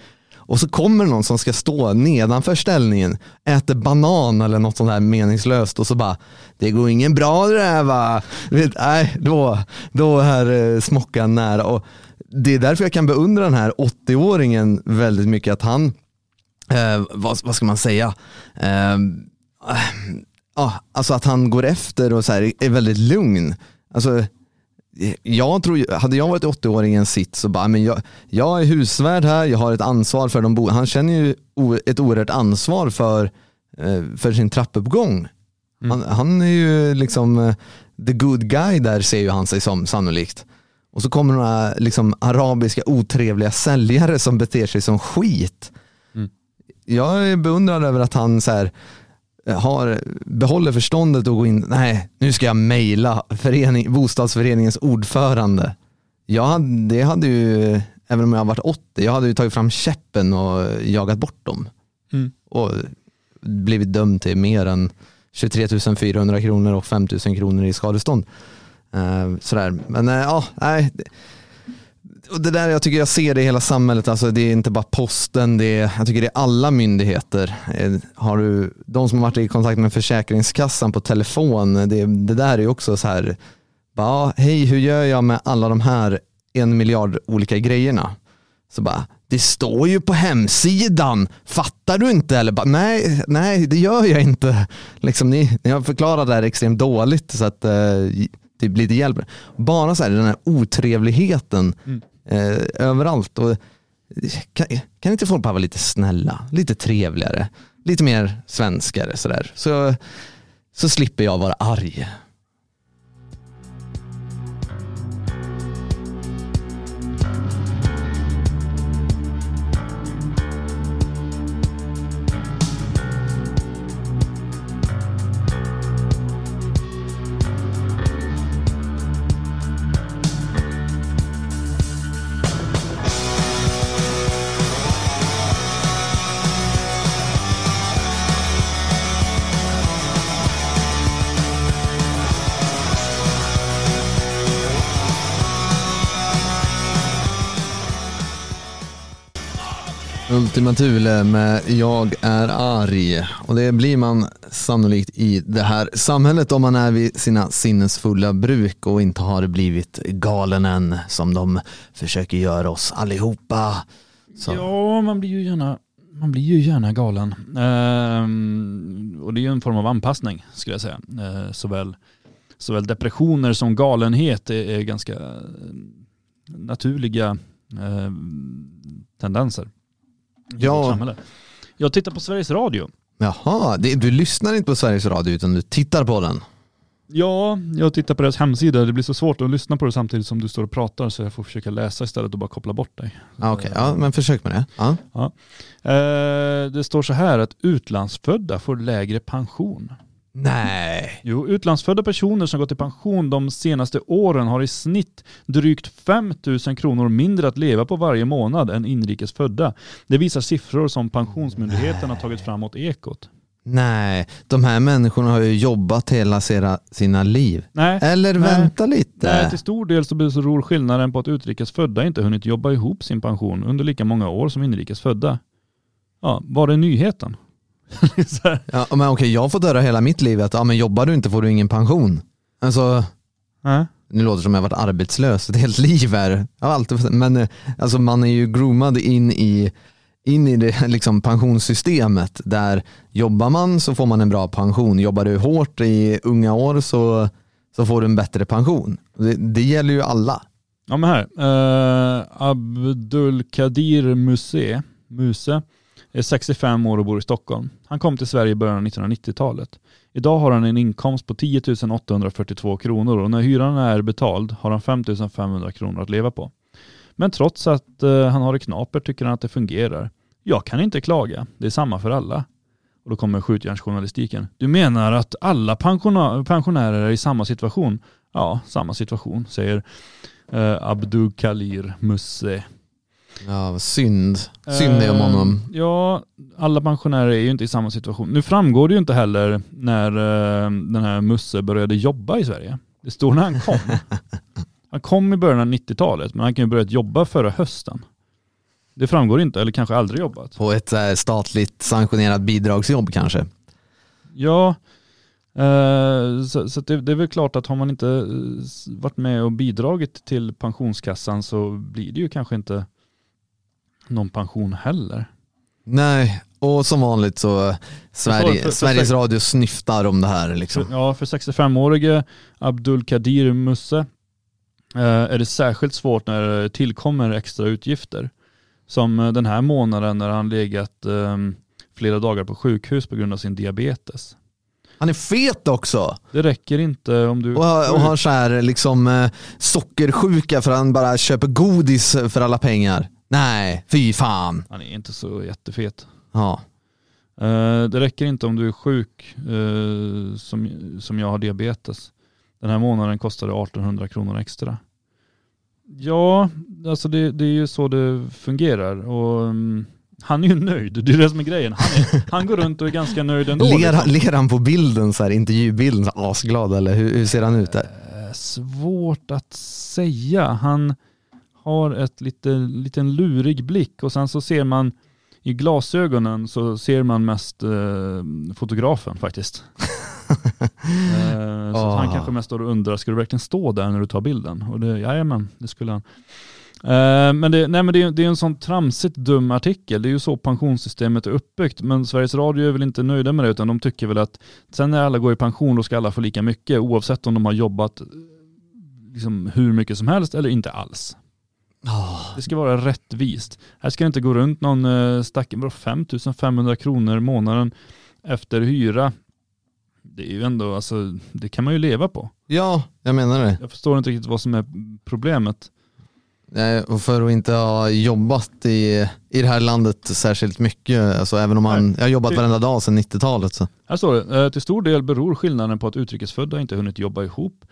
Och så kommer någon som ska stå nedanför ställningen, äter banan eller något sånt här meningslöst och så bara, det går ingen bra det där va? Vet, nej, då, då är eh, smockan nära. Och det är därför jag kan beundra den här 80-åringen väldigt mycket, att han, eh, vad, vad ska man säga, eh, ah, alltså att han går efter och så här, är väldigt lugn. Alltså, jag tror, hade jag varit 80-åringen sitt så bara, men jag, jag är husvärd här, jag har ett ansvar för de boende. Han känner ju ett oerhört ansvar för, eh, för sin trappuppgång. Mm. Han, han, är ju liksom eh, the good guy där ser ju han sig som sannolikt. Och så kommer några liksom, arabiska otrevliga säljare som beter sig som skit. Mm. Jag är beundrad över att han så här, har, behåller förståndet och går in, nej nu ska jag mejla förening, bostadsföreningens ordförande. Jag hade, det hade ju, även om jag varit 80, jag hade ju tagit fram käppen och jagat bort dem. Mm. Och blivit dömd till mer än 23 400 kronor och 5 000 kronor i skadestånd. Uh, sådär. Men uh, ja, nej och det där jag tycker jag ser det i hela samhället, alltså det är inte bara posten, det är, jag tycker det är alla myndigheter. Eh, har du, de som har varit i kontakt med Försäkringskassan på telefon, det, det där är också så här, bara, hej hur gör jag med alla de här en miljard olika grejerna? Så bara, det står ju på hemsidan, fattar du inte? Eller bara, nej, nej det gör jag inte. Liksom, ni, ni har förklarat det här extremt dåligt så att eh, det blir lite hjälp. Bara så här, den här otrevligheten mm eh, överallt. Och, kan, kan inte folk bara vara lite snälla, lite trevligare, lite mer svenskare sådär. Så, så slipper jag vara arg. Ultima Thule med Jag är arg. Och det blir man sannolikt i det här samhället om man är vid sina sinnesfulla bruk och inte har blivit galen än som de försöker göra oss allihopa. Så. Ja, man blir ju gärna, man blir ju gärna galen. Ehm, och det är ju en form av anpassning skulle jag säga. Ehm, såväl, såväl depressioner som galenhet är, är ganska eh, naturliga eh, tendenser ja. Jag tittar på Sveriges Radio. Jaha, det, du lyssnar inte på Sveriges Radio utan du tittar på den? Ja, jag tittar på deras hemsida. Det blir så svårt att lyssna på det samtidigt som du står och pratar så jag får försöka läsa istället och bara koppla bort dig. Okej, okay, ja, men försök med det. Ja. ja. Eh, det står så här att utlandsfödda får lägre pension. Nej. Jo, utlandsfödda personer som gått i pension de senaste åren har i snitt drygt 5 000 kronor mindre att leva på varje månad än inrikes födda. Det visar siffror som Pensionsmyndigheten har tagit fram åt Ekot. Nej, de här människorna har ju jobbat hela sina liv. Nej, Eller nej, vänta lite. Nej, till stor del så beror skillnaden på att utrikes födda inte hunnit jobba ihop sin pension under lika många år som inrikes födda. Ja, var är nyheten? ja, men okej, jag har fått höra hela mitt liv att ja, men jobbar du inte får du ingen pension. Alltså, äh? nu låter det som jag varit arbetslös ett helt liv här. Alltid, men eh, alltså, man är ju groomad in i, in i det liksom, pensionssystemet där jobbar man så får man en bra pension. Jobbar du hårt i unga år så, så får du en bättre pension. Det, det gäller ju alla. Ja men här, uh, Abdul Kadir Muse, Muse är 65 år och bor i Stockholm. Han kom till Sverige i början av 1990-talet. Idag har han en inkomst på 10 842 kronor och när hyran är betald har han 5 500 kronor att leva på. Men trots att eh, han har det knapert tycker han att det fungerar. Jag kan inte klaga, det är samma för alla. Och då kommer skjutjärnsjournalistiken. Du menar att alla pensionärer är i samma situation? Ja, samma situation, säger eh, Abdul Kalir Musse. Ja, vad synd. Synd det om Eh, honom. Ja, alla pensionärer är ju inte i samma situation. Nu framgår det ju inte heller när eh, den här Musse började jobba i Sverige. Det står när han kom. Han kom i början av 90-talet, men han kan ju börjat jobba förra hösten. Det framgår inte, eller kanske aldrig jobbat. På ett här statligt sanktionerat bidragsjobb kanske. Ja, eh, så, det, det är väl klart att har man inte eh, varit med och bidragit till pensionskassan så blir det ju kanske inte någon pension heller. Nej, och som vanligt så Sverige, för- för- Sveriges för- Radio snyftar om det här. Liksom. Ja, för 65-årige Abdul Kadir Musse eh, är det särskilt svårt när det tillkommer extra utgifter. Som eh, den här månaden när han legat eh, flera dagar på sjukhus på grund av sin diabetes. Han är fet också Det räcker inte om du... och, och har så här liksom eh, sockersjuka för han bara köper godis för alla pengar. Nej, fy fan. Han är inte så jättefet. Ja. Eh, det räcker inte om du är sjuk eh, som, som jag har diabetes. Den här månaden kostade 1800 kronor extra. Ja, alltså det, det är ju så det fungerar. Och, mm, han är ju nöjd, det är det som är grejen. Han, är, han går runt och är ganska nöjd ändå. Ler, liksom. ler han på bilden, så här, intervjubilden, så asglad eller hur, hur ser han ut där? Eh, Svårt att säga. Han har ett lite, liten lurig blick och sen så ser man i glasögonen så ser man mest eh, fotografen faktiskt. eh, så att han Ah. kanske mest står och undrar, ska du verkligen stå där när du tar bilden? Och det, jajamän, det skulle han. Eh, men det, nej, men det, är- det är en sån tramsigt dum artikel. Det är ju så pensionssystemet är uppbyggt. Men Sveriges Radio är väl inte nöjda med det utan de tycker väl att sen när alla går i pension då ska alla få lika mycket oavsett om de har jobbat eh, liksom, hur mycket som helst eller inte alls. Det ska vara rättvist. Här ska det inte gå runt någon stackare, vadå, 5500 kronor i månaden efter hyra. Det är ju ändå, alltså det kan man ju leva på. Ja, jag menar det. Jag förstår inte riktigt vad som är problemet. Eh, Och för att inte ha jobbat i, i det här landet särskilt mycket, alltså även om man, jag har jobbat varenda dag sedan 90-talet. Så. Här står det, eh, till stor del beror skillnaden på att utrikesfödda inte hunnit jobba ihop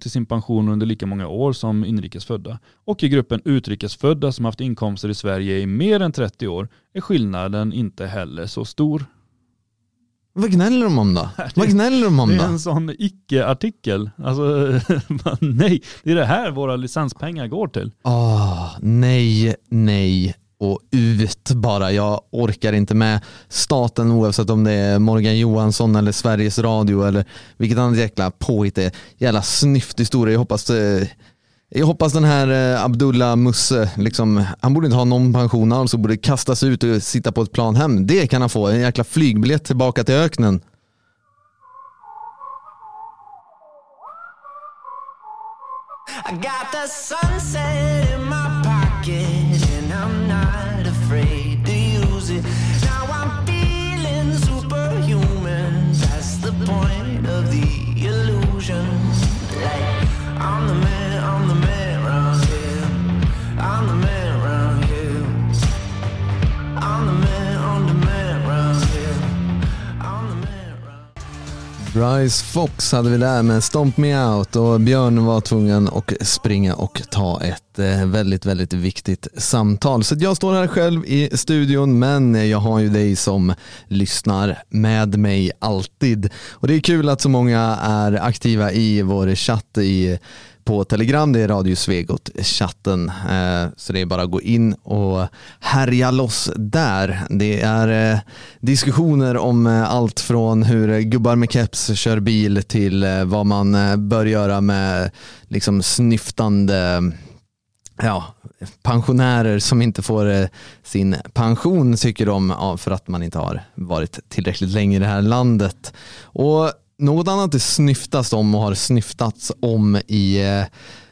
till sin pension under lika många år som inrikesfödda. Och i gruppen utrikesfödda som haft inkomster i Sverige i mer än 30 år är skillnaden inte heller så stor. Vad gnäller de om då? Vad gnäller de om Det är då? en sån icke-artikel. Alltså, nej, det är det här våra licenspengar går till. Ah, nej, nej och ut bara. Jag orkar inte med staten oavsett om det är Morgan Johansson eller Sveriges Radio eller vilket annat jäkla påhitt det är. Jävla snyfthistoria. Jag hoppas, eh, jag hoppas den här eh, Abdullah Musse, liksom, han borde inte ha någon pension alls och borde kastas ut och sitta på ett plan hem. Det kan han få, en jäkla flygbiljett tillbaka till öknen. I got the sunset in my Bryce Fox hade vi där med Stomp Me Out och Björn var tvungen att springa och ta ett eh, väldigt, väldigt viktigt samtal. Så jag står här själv i studion men jag har ju dig som lyssnar med mig alltid. Och det är kul att så många är aktiva i vår chatt i på Telegram, det är Radio Svegot-chatten. Eh, så det är bara att gå in och härja loss där. Det är eh, diskussioner om eh, allt från hur gubbar med keps kör bil till vad man bör göra med liksom snyftande ja, pensionärer som inte får sin pension tycker de för att man inte har varit tillräckligt länge i det här landet. Och något annat det snyftas om och har snyftats om i eh,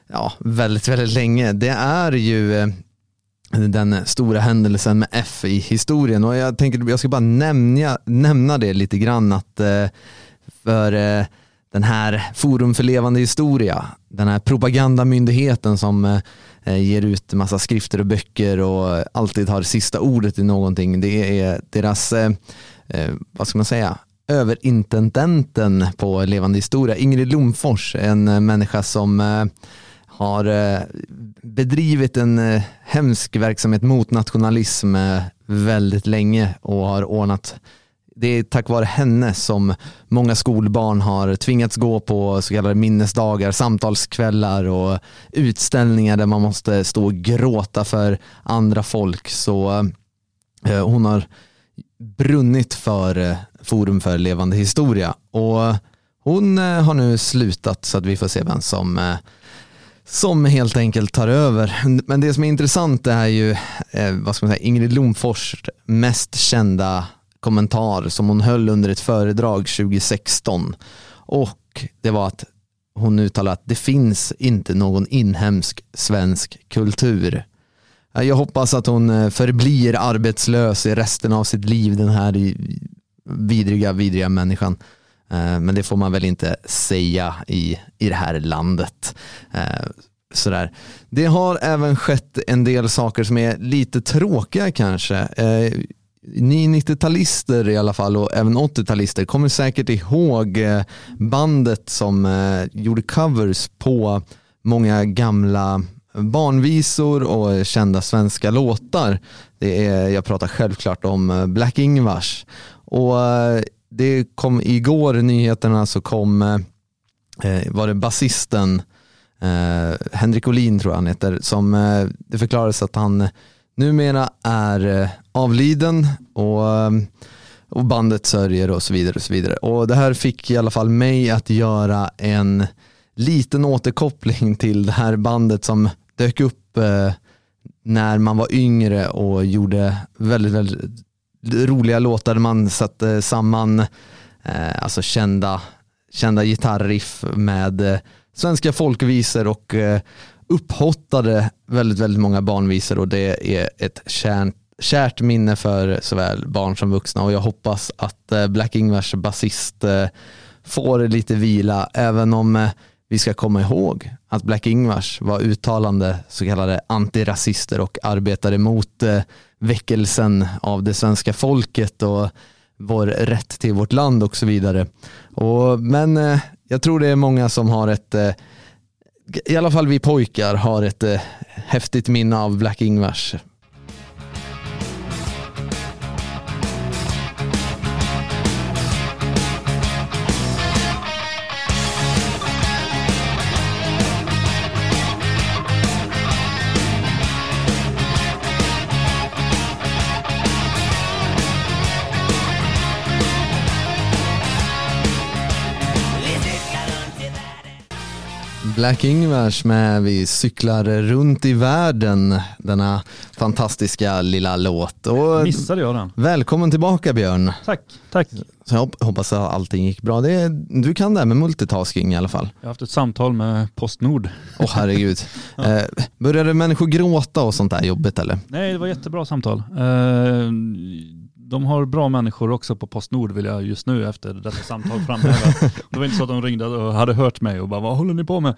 ja, väldigt, väldigt länge. Det är ju eh, den stora händelsen med F i historien. Och jag tänker jag ska bara nämna, nämna det lite grann att eh, för den här Forum för levande historia, den här propagandamyndigheten som ger ut massa skrifter och böcker och alltid har sista ordet i någonting. Det är deras, vad ska man säga, överintendenten på levande historia, Ingrid Lomfors, en eh, människa som eh, har eh, bedrivit en hemsk verksamhet mot nationalism väldigt länge och har ordnat det är tack vare henne som många skolbarn har tvingats gå på så kallade minnesdagar, samtalskvällar och utställningar där man måste stå och gråta för andra folk. Så eh, hon har brunnit för eh, Forum för levande historia och eh, hon eh, har nu slutat så att vi får se vem som eh, som helt enkelt tar över. Men det som är intressant är ju vad ska man säga, Ingrid Lomfors mest kända kommentar som hon höll under ett föredrag 2016. Och det var att hon uttalade att det finns inte någon inhemsk svensk kultur. Jag hoppas att hon förblir arbetslös i resten av sitt liv, den här vidriga, vidriga människan. Eh, men det får man väl inte säga i, i det här landet. Eh, sådär. Det har även skett en del saker som är lite tråkiga kanske. Eh, Ni 90-talister i alla fall och även 80-talister kommer säkert ihåg bandet som gjorde covers på många gamla barnvisor och kända svenska låtar. Det är, jag pratar självklart om Black Ingvars. Och eh, det kom igår i nyheterna så kom, eh, eh, var det basisten Henrik Olin tror jag han heter, som det förklarades att han numera är avliden och, och bandet sörjer och så vidare. Och så vidare. Och det här fick i alla fall mig att göra en liten återkoppling till det här bandet som dök upp när man var yngre och gjorde väldigt, väldigt roliga låtar där man satte samman eh, alltså kända, kända gitarriff med eh, svenska folkvisor och eh, upphottade väldigt, väldigt många barnvisor. Och det är ett kärt, kärt minne för såväl barn som vuxna. Och jag hoppas att eh, Black Ingvars basist eh, får lite vila även om eh, vi ska komma ihåg att Black Ingvars var uttalande så kallade antirasister och arbetade mot väckelsen av det svenska folket och vår rätt till vårt land och så vidare. Och, men eh, jag tror det är många som har ett, eh, i alla fall vi pojkar har ett eh, häftigt minne av Black Ingvars. Black Ingvars med Vi cyklar runt i världen, denna fantastiska lilla låt. Och Missade jag den? välkommen tillbaka Björn. Tack, tack. Så jag hop- hoppas att allting gick bra. Det är, du kan det här med multitasking i alla fall. Jag har haft ett samtal med Postnord. Åh herregud. eh, började människor gråta och sånt där jobbigt eller? Nej, det var jättebra samtal. Eh, De har bra människor också på Postnord vill jag just nu efter detta samtal framhäva. Det var inte så att de ringde och hade hört mig och bara vad håller ni på med?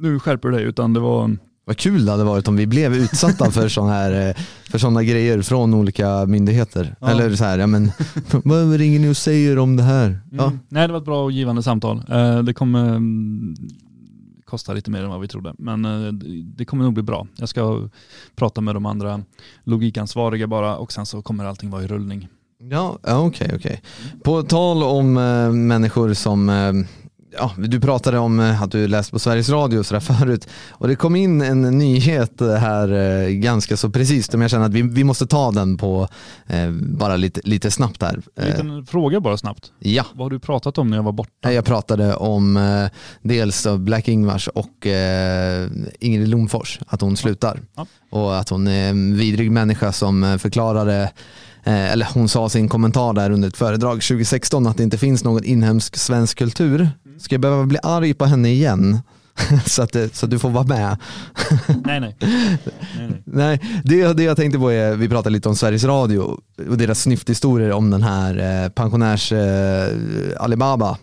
Nu skärper du dig. Utan det var, Vad kul det hade varit om vi blev utsatta för sådana här, eh, för såna grejer från olika myndigheter. Ja. Eller så här, ja men vad ringer ni och säger om det här? Ja. mm. Nej det var ett bra och givande samtal. Eh, Det kommer Kostar lite mer än vad vi trodde. Men eh, det- kommer nog bli bra. Jag ska prata med de andra logikansvariga bara och sen så kommer allting vara i rullning. Ja, ja, okej, Okay. På tal om eh, människor som, eh, ja, du pratade om eh, att du läste på Sveriges Radio sådär förut och det kom in en nyhet här eh, ganska så precis som jag känner att vi, vi måste ta den på eh, bara lite, lite snabbt här. En Eh, liten fråga bara snabbt. ja. Vad har du pratat om när jag var borta? Jag pratade om eh, dels Black Ingvars och eh, Ingrid Lomfors, att hon slutar. Ja. Och att hon är en vidrig människa som eh, förklarade, eh, eller hon sa sin kommentar där under ett föredrag 2016 att det inte finns någon inhemsk svensk kultur. Ska jag behöva bli arg på henne igen? så, att, så att du får vara med. Nej nej. nej, nej. Nej, det, det jag tänkte på är, vi pratade lite om Sveriges Radio och deras snyfthistorier om den här eh, pensionärs eh, Alibaba.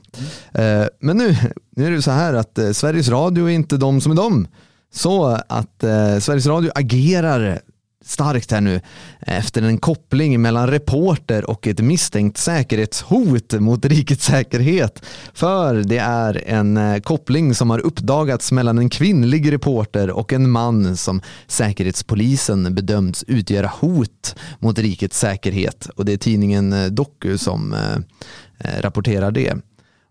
Eh, men nu, nu är det så här att eh, Sveriges Radio är inte de som är de. Så att eh, Sveriges Radio agerar starkt här nu eh, efter en koppling mellan reporter och ett misstänkt säkerhetshot mot rikets säkerhet. För det är en eh, koppling som har uppdagats mellan en kvinnlig reporter och en man som Säkerhetspolisen bedömts utgöra hot mot rikets säkerhet. Och det är tidningen eh, Doku som rapporterar det.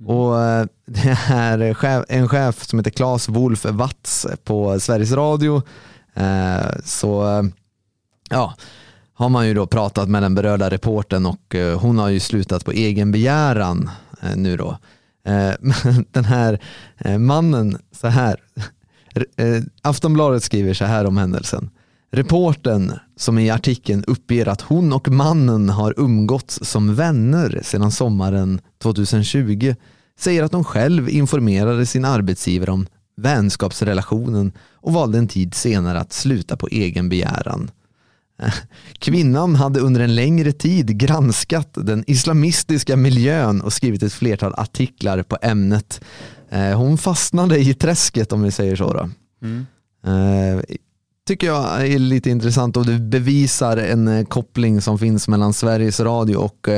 Och det är en chef som heter Claes Wolf Watz på Sveriges Radio. Så ja, har man ju då pratat med den berörda reporten och eh, hon har ju slutat på egen begäran eh, nu då. Eh, den här mannen, så här, Aftonbladet skriver så här om händelsen. Reporten som i artikeln uppger att hon och mannen har umgåtts som vänner sedan sommaren 2020 säger att hon själv informerade sin arbetsgivare om vänskapsrelationen och valde en tid senare att sluta på egen begäran. Kvinnan hade under en längre tid granskat den islamistiska miljön och skrivit ett flertal artiklar på ämnet. Eh, Hon fastnade i träsket om vi säger så. Då. Mm. Eh, tycker jag är lite intressant och det bevisar en eh, koppling som finns mellan Sveriges Radio och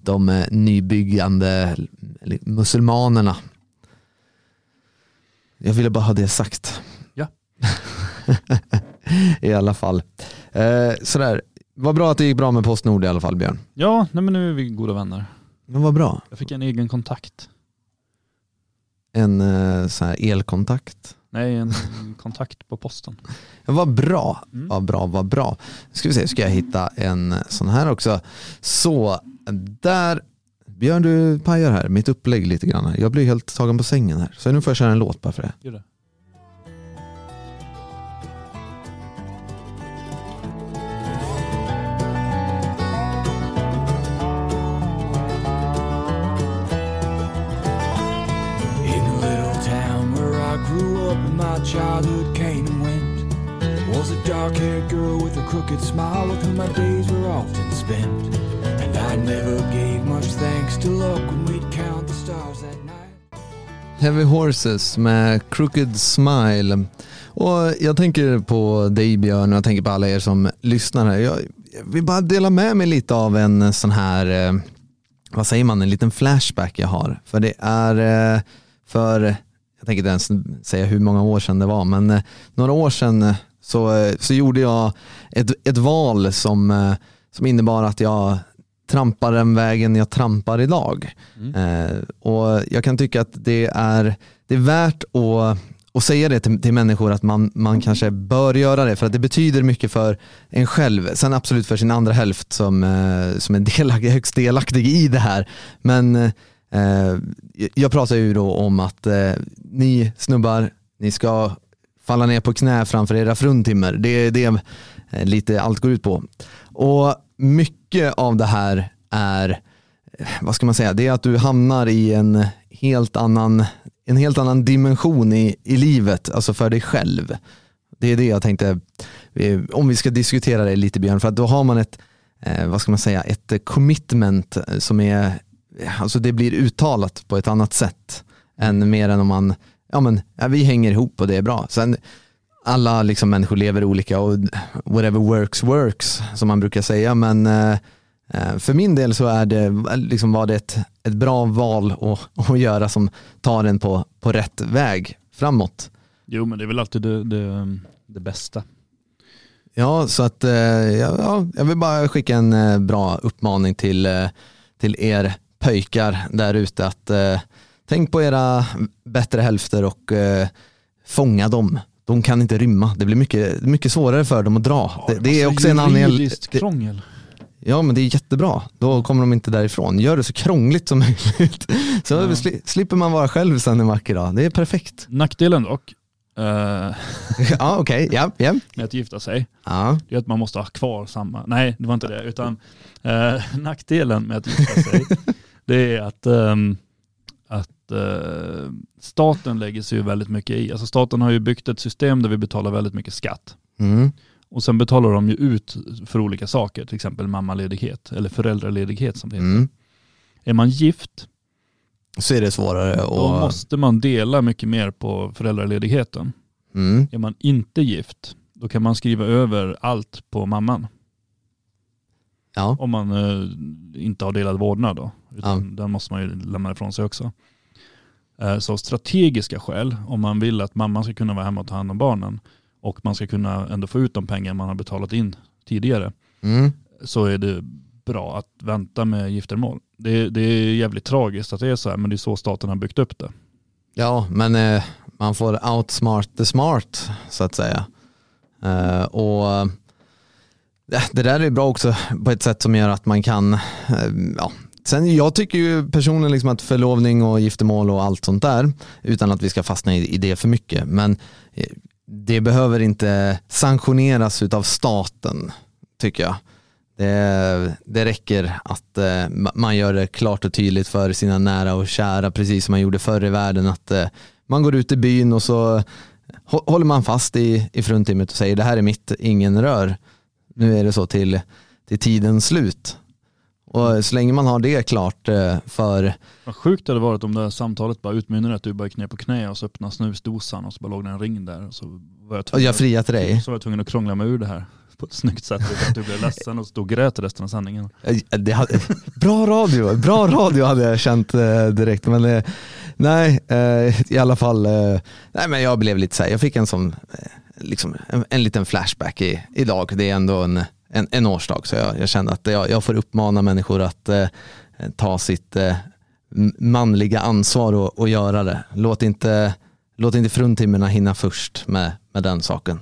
de nybyggande musulmanerna. Jag ville bara ha det sagt. Ja. I alla fall. Eh, sådär. Vad bra att det gick bra med Postnord i alla fall Björn. Ja, nej, men nu är vi goda vänner. Men vad bra. Jag fick en egen kontakt. En eh, så här elkontakt. Nej, en kontakt på posten. Ja, vad bra, Mm. vad bra, vad bra. Ska vi se, ska jag hitta en sån här också. Så, där. Björn du pajar här, mitt upplägg lite grann. Här. Jag blir helt tagen på sängen här. Så nu får jag köra en låt bara för det. Gör det. Up and my childhood came and went Was a dark-haired girl with a crooked smile with whom my days were often spent And I never gave much thanks to luck when we'd count the stars that night Heavy Horses med Crooked Smile. Och jag tänker på dig Björn och jag tänker på alla er som lyssnar här. Jag vill bara dela med mig lite av en sån här, eh, vad säger man, en liten flashback jag har. För det är eh, för, jag tänker inte ens säga hur många år sedan det var, men eh, några år sedan eh, så, eh, så gjorde jag ett, ett val som, som innebar att jag trampar den vägen jag trampar idag. Eh, och jag kan tycka att det är, det är värt att, att säga det till, till människor att man, man kanske bör göra det för att det betyder mycket för en själv. Sen absolut för sin andra hälft som, eh, som är delaktig, högst delaktig i det här. Men Eh, jag pratar ju då om att eh, ni snubbar, ni ska falla ner på knä framför era fruntimmer. Det är det eh, lite allt går ut på. Och mycket av det här är, vad ska man säga, det är att du hamnar i en helt annan, en helt annan dimension i, i livet, alltså för dig själv. Det är det jag tänkte, om vi ska diskutera det lite Björn, för att då har man ett, vad ska man säga, ett commitment som är, alltså det blir uttalat på ett annat sätt än mer än om man, ja men ja, vi hänger ihop och det är bra. Sen alla liksom människor lever olika och whatever works works som man brukar säga men eh, eh, för min del så är det, liksom var det ett, ett bra val att, att göra som tar en på, på rätt väg framåt. Jo men det är väl alltid det, det, det bästa. Ja, så att eh, ja, ja, jag vill bara skicka en bra uppmaning till, till er pöjkar där ute att eh, tänk på era bättre hälfter och eh, fånga dem. De kan inte rymma. Det blir mycket, mycket svårare för dem att dra. det, det är också en anledning. Krångel. Ja men det är jättebra. Då kommer de inte därifrån. Gör det så krångligt som möjligt. Så Ja. sli- slipper man vara själv sen en vacker dag. Det är perfekt. Nackdelen dock eh, ja okej, ja, ja. med att gifta sig, ja. det är att man måste ha kvar samma, nej det var inte det, utan eh, nackdelen med att gifta sig, det är att, ehm, att eh, staten lägger sig ju väldigt mycket i. Alltså staten har ju byggt ett system där vi betalar väldigt mycket skatt. Mm. Och sen betalar de ju ut för olika saker, till exempel mammaledighet eller föräldraledighet som det heter. Mm. Är man gift, Så är det svårare då och... måste man dela mycket mer på föräldraledigheten. Mm. Är man inte gift, då kan man skriva över allt på mamman. Ja. Om man eh, inte har delad vårdnad då. Utan Den måste man ju lämna ifrån sig också. Eh, så av strategiska skäl, om man vill att mamman ska kunna vara hemma och ta hand om barnen och man ska kunna ändå få ut de pengar man har betalat in tidigare, Mm. så är det bra att vänta med giftermål. Det, det är jävligt tragiskt att det är så här, men det är så staten har byggt upp det. Ja, men eh, man får outsmart the smart så att säga. Eh, och Det där är bra också på ett sätt som gör att man kan, ja. Sen jag tycker ju personligen liksom att förlovning och giftermål och allt sånt där, utan att vi ska fastna i, det för mycket, men eh, det behöver inte sanktioneras av staten tycker jag. Det, det räcker att eh, man gör det klart och tydligt för sina nära och kära, precis som man gjorde förr i världen, att eh, man går ut i byn och så håller man fast i, i fruntimret och säger det här är mitt, ingen rör. Nu är det så till, till tidens slut. Och så länge man har det klart eh, för, Vad sjukt det hade varit om det här samtalet bara utmynnade att du bara gick ner på knä och så öppnade snusdosan och så bara låg det en ring där. Och så var jag och tvungen, jag friar till dig. så var jag tvungen att krångla mig ur det här på ett snyggt sätt. utan Att du blev ledsen och stod och grät resten av sändningen. Eh, Det hade, bra radio, bra radio hade jag känt eh, direkt. Men nej, i alla fall, nej men jag blev lite så här, jag fick en sån, liksom en, en liten flashback i, idag. Det är ändå en, en, en årsdag så jag, jag känner att jag, jag får uppmana människor att eh, ta sitt eh, manliga ansvar och, och göra det. Låt inte, låt inte fruntimmerna hinna först med, med den saken.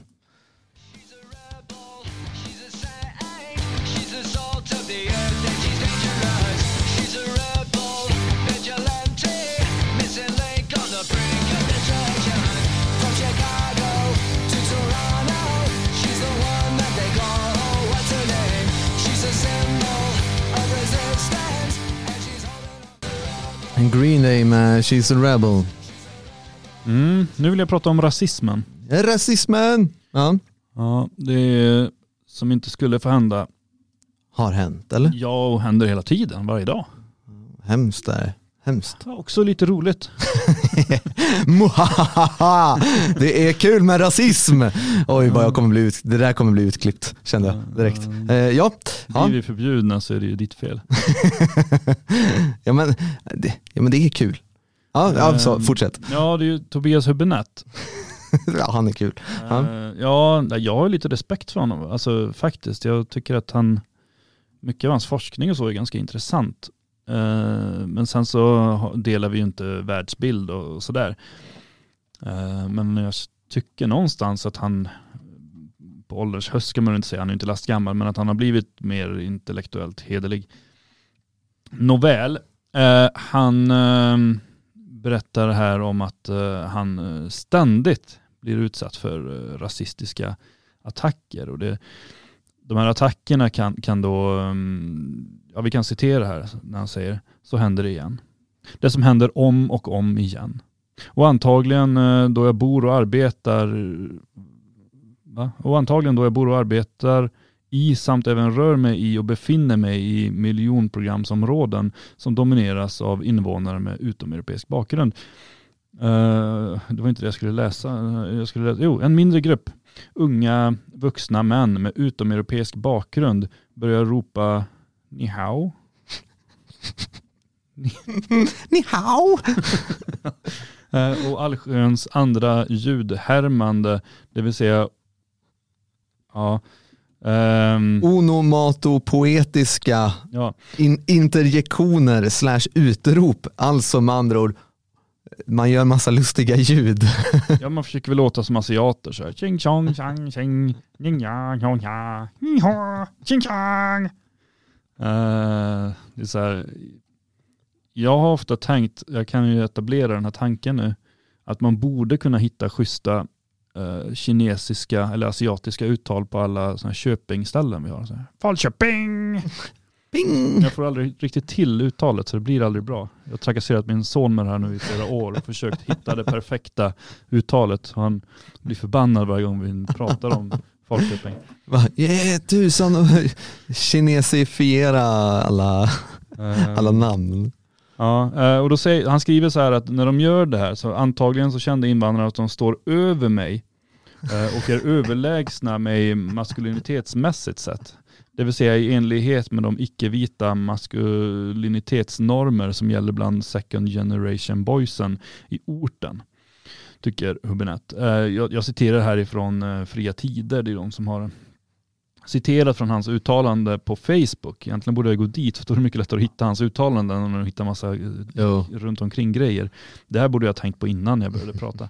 Green Day med She's a Rebel. Mm, nu vill jag prata om rasismen. Rasismen! Ja, Ja, det är, som inte skulle få hända. har hänt eller? Ja, och händer hela tiden, varje dag. Hemskt där. Hemskt. Också lite roligt. Det är kul med rasism. Oj vad jag kommer bli ut, det där kommer bli utklippt kände jag direkt. Eh, ja. Ja. Blir vi förbjudna så är det ju ditt fel. ja, men, det, ja men det är kul. Ja, ja så, Ehm, fortsätt. Ja, det är ju Tobias Hübinette. Ja, han är kul. Ja. Eh, Ja, jag har lite respekt för honom. Alltså faktiskt, jag tycker att han, mycket av hans forskning och så är ganska intressant. Eh, men sen så delar vi ju inte världsbild och sådär. Eh, men jag tycker någonstans att han, på ålders höst ska man inte säga, han är inte lastgammal, men att han har blivit mer intellektuellt hederlig. Nåväl, eh, han ehm, berättar här om att han ständigt blir utsatt för rasistiska attacker. Och det, de här attackerna kan, kan då, um, ja vi kan citera här när han säger, så händer det igen. Det som händer om och om igen. Och antagligen eh, då jag bor och arbetar, va? och antagligen då jag bor och arbetar i samt även rör mig i och befinner mig i miljonprogramsområden som domineras av invånare med utomeuropeisk bakgrund. Uh, det var inte det jag skulle läsa. Jag skulle läsa. Jo, en mindre grupp unga vuxna män med utomeuropeisk bakgrund börjar ropa ni hao. Ni hao! Eh, och allsköns andra ljudhärmande, det vill säga ja, ehm, Onomatopoetiska ja, in, interjektioner slash utrop. Alltså med andra ord, man gör massa lustiga ljud. ja, man försöker väl låta som asiater så här. Ching chong chang ching ning ja chong ja ni ha ching chang. Eh, det är så här, jag har ofta tänkt, jag kan ju etablera den här tanken nu, att man borde kunna hitta schyssta eh, kinesiska eller asiatiska uttal på alla såna här Köpingställen vi har. Så här, Falköping! Ping! Jag får aldrig riktigt till uttalet så det blir aldrig bra. Jag har trakasserat min son med det här nu i flera år och försökt hitta det perfekta uttalet. Han blir förbannad varje gång vi pratar om Falköping. Va? Yeah, tusan kinesifiera alla, Eh, alla namn. Ja, eh, och då säger, han skriver så här att när de gör det här så antagligen så kände invandrarna att de står över mig eh, och är överlägsna mig maskulinitetsmässigt sett. Det vill säga i enlighet med de icke-vita maskulinitetsnormer som gäller bland second generation boysen i orten. Tycker Hubinett. Eh, jag, jag citerar härifrån eh, Fria Tider, det är de som har citerat från hans uttalande på Facebook. Egentligen borde jag gå dit för då är det mycket lättare att hitta hans uttalanden än att hitta massa Jo. runt omkring grejer. Det här borde jag ha tänkt på innan jag började prata.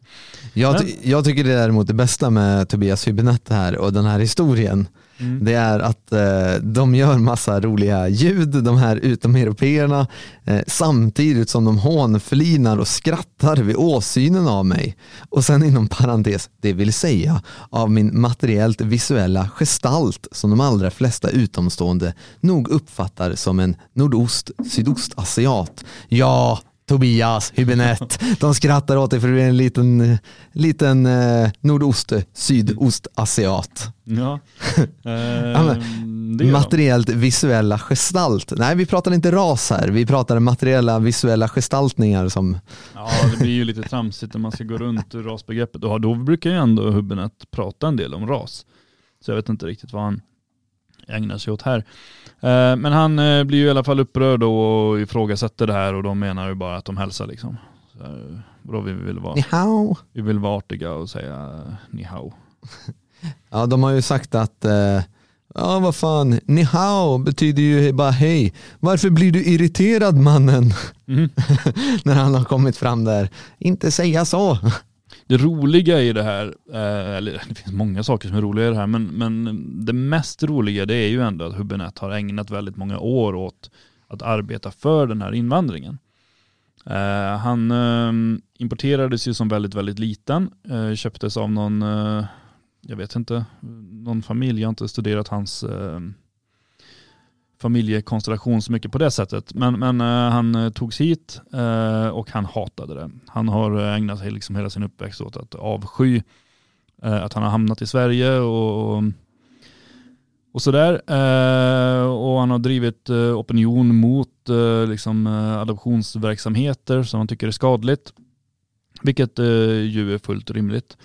Jag, ty- jag tycker det är däremot det bästa med Tobias Hübinette här och den här historien. Mm. Det är att eh, de gör massa roliga ljud, de här utomeuropeerna, eh, samtidigt som de hånflinar och skrattar vid åsynen av mig. Och sen inom parentes, det vill säga av min materiellt visuella gestalt som de allra flesta utomstående nog uppfattar som en nordost-sydostasiat. Ja, Tobias Hübinette, de skrattar åt dig för du är en liten, liten eh, nordost-sydostasiat. Ja. Eh. Materiellt visuella gestalt. Nej, vi pratar inte ras här. Vi pratar materiella visuella gestaltningar som... Ja, det blir ju lite tramsigt när man ska gå runt rasbegreppet. Och då brukar ju ändå Hubbenet prata en del om ras. Så jag vet inte riktigt vad han ägnar sig åt här. Eh, Men han eh, blir ju i alla fall upprörd och ifrågasätter det här och de menar ju bara att de hälsar liksom. Så, eh, Vadå, vi vill vara, Ni hao. vi vill vara artiga och säga ni hao. Ja, de har ju sagt att eh, Ja vad fan, ni hao betyder ju bara hej. Varför blir du irriterad mannen? Mhm. När han har kommit fram där. Inte säga så. Det roliga i det här, eh, eller det finns många saker som är roliga i det här, men, men det mest roliga det är ju ändå att Hubbenet har ägnat väldigt många år åt att arbeta för den här invandringen. Eh, han eh, importerades ju som väldigt, väldigt liten, eh, köptes av någon, eh, jag vet inte, någon familj, jag har inte studerat hans eh, familjekonstellation så mycket på det sättet. Men, men eh, han eh, togs hit eh, och han hatade det. Han har eh, ägnat sig liksom hela sin uppväxt åt att avsky eh, att han har hamnat i Sverige och, och, och sådär. Eh, och han har drivit eh, opinion mot eh, liksom, eh, adoptionsverksamheter som han tycker är skadligt. Vilket eh, ju är fullt rimligt.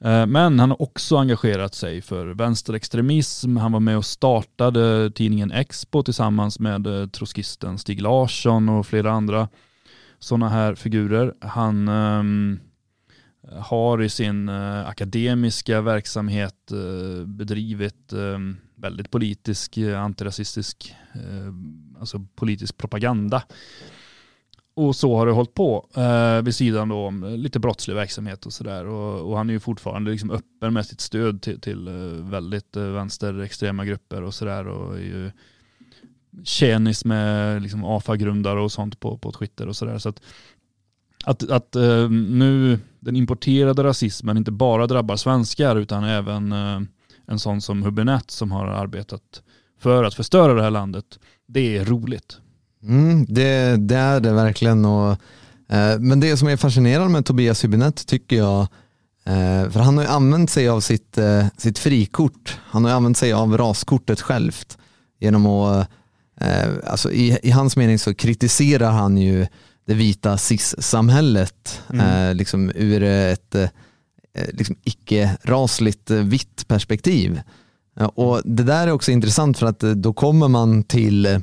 Eh, men han har också engagerat sig för vänsterextremism. Han var med och startade tidningen Expo tillsammans med troskisten trotskisten Stig Larsson och flera andra sådana här figurer. Han um, har i sin uh, akademiska verksamhet uh, bedrivit um, väldigt politisk, antirasistisk, alltså politisk propaganda. Och så har det hållit på eh, vid sidan då om eh, lite brottslig verksamhet och sådär. Och, och han är ju fortfarande liksom öppen med sitt stöd till, till eh, väldigt eh, vänsterextrema grupper och sådär. Och är ju tjänis med liksom AFA-grundare och sånt på, på Twitter och sådär. Så att, att, att eh, nu den importerade rasismen inte bara drabbar svenskar utan även eh, en sån som Hubinett som har arbetat för att förstöra det här landet. Det är roligt. Mm, det, det är det verkligen. Och, eh, men det som är fascinerande med Tobias Hübinette tycker jag, eh, för han har ju använt sig av sitt, eh, sitt frikort. Han har ju använt sig av raskortet självt genom att, eh, alltså i, i hans mening så kritiserar han ju det vita cis-samhället Mm. eh, liksom ur ett eh, liksom icke-rasligt vitt perspektiv. Och det där är också intressant för att då kommer man till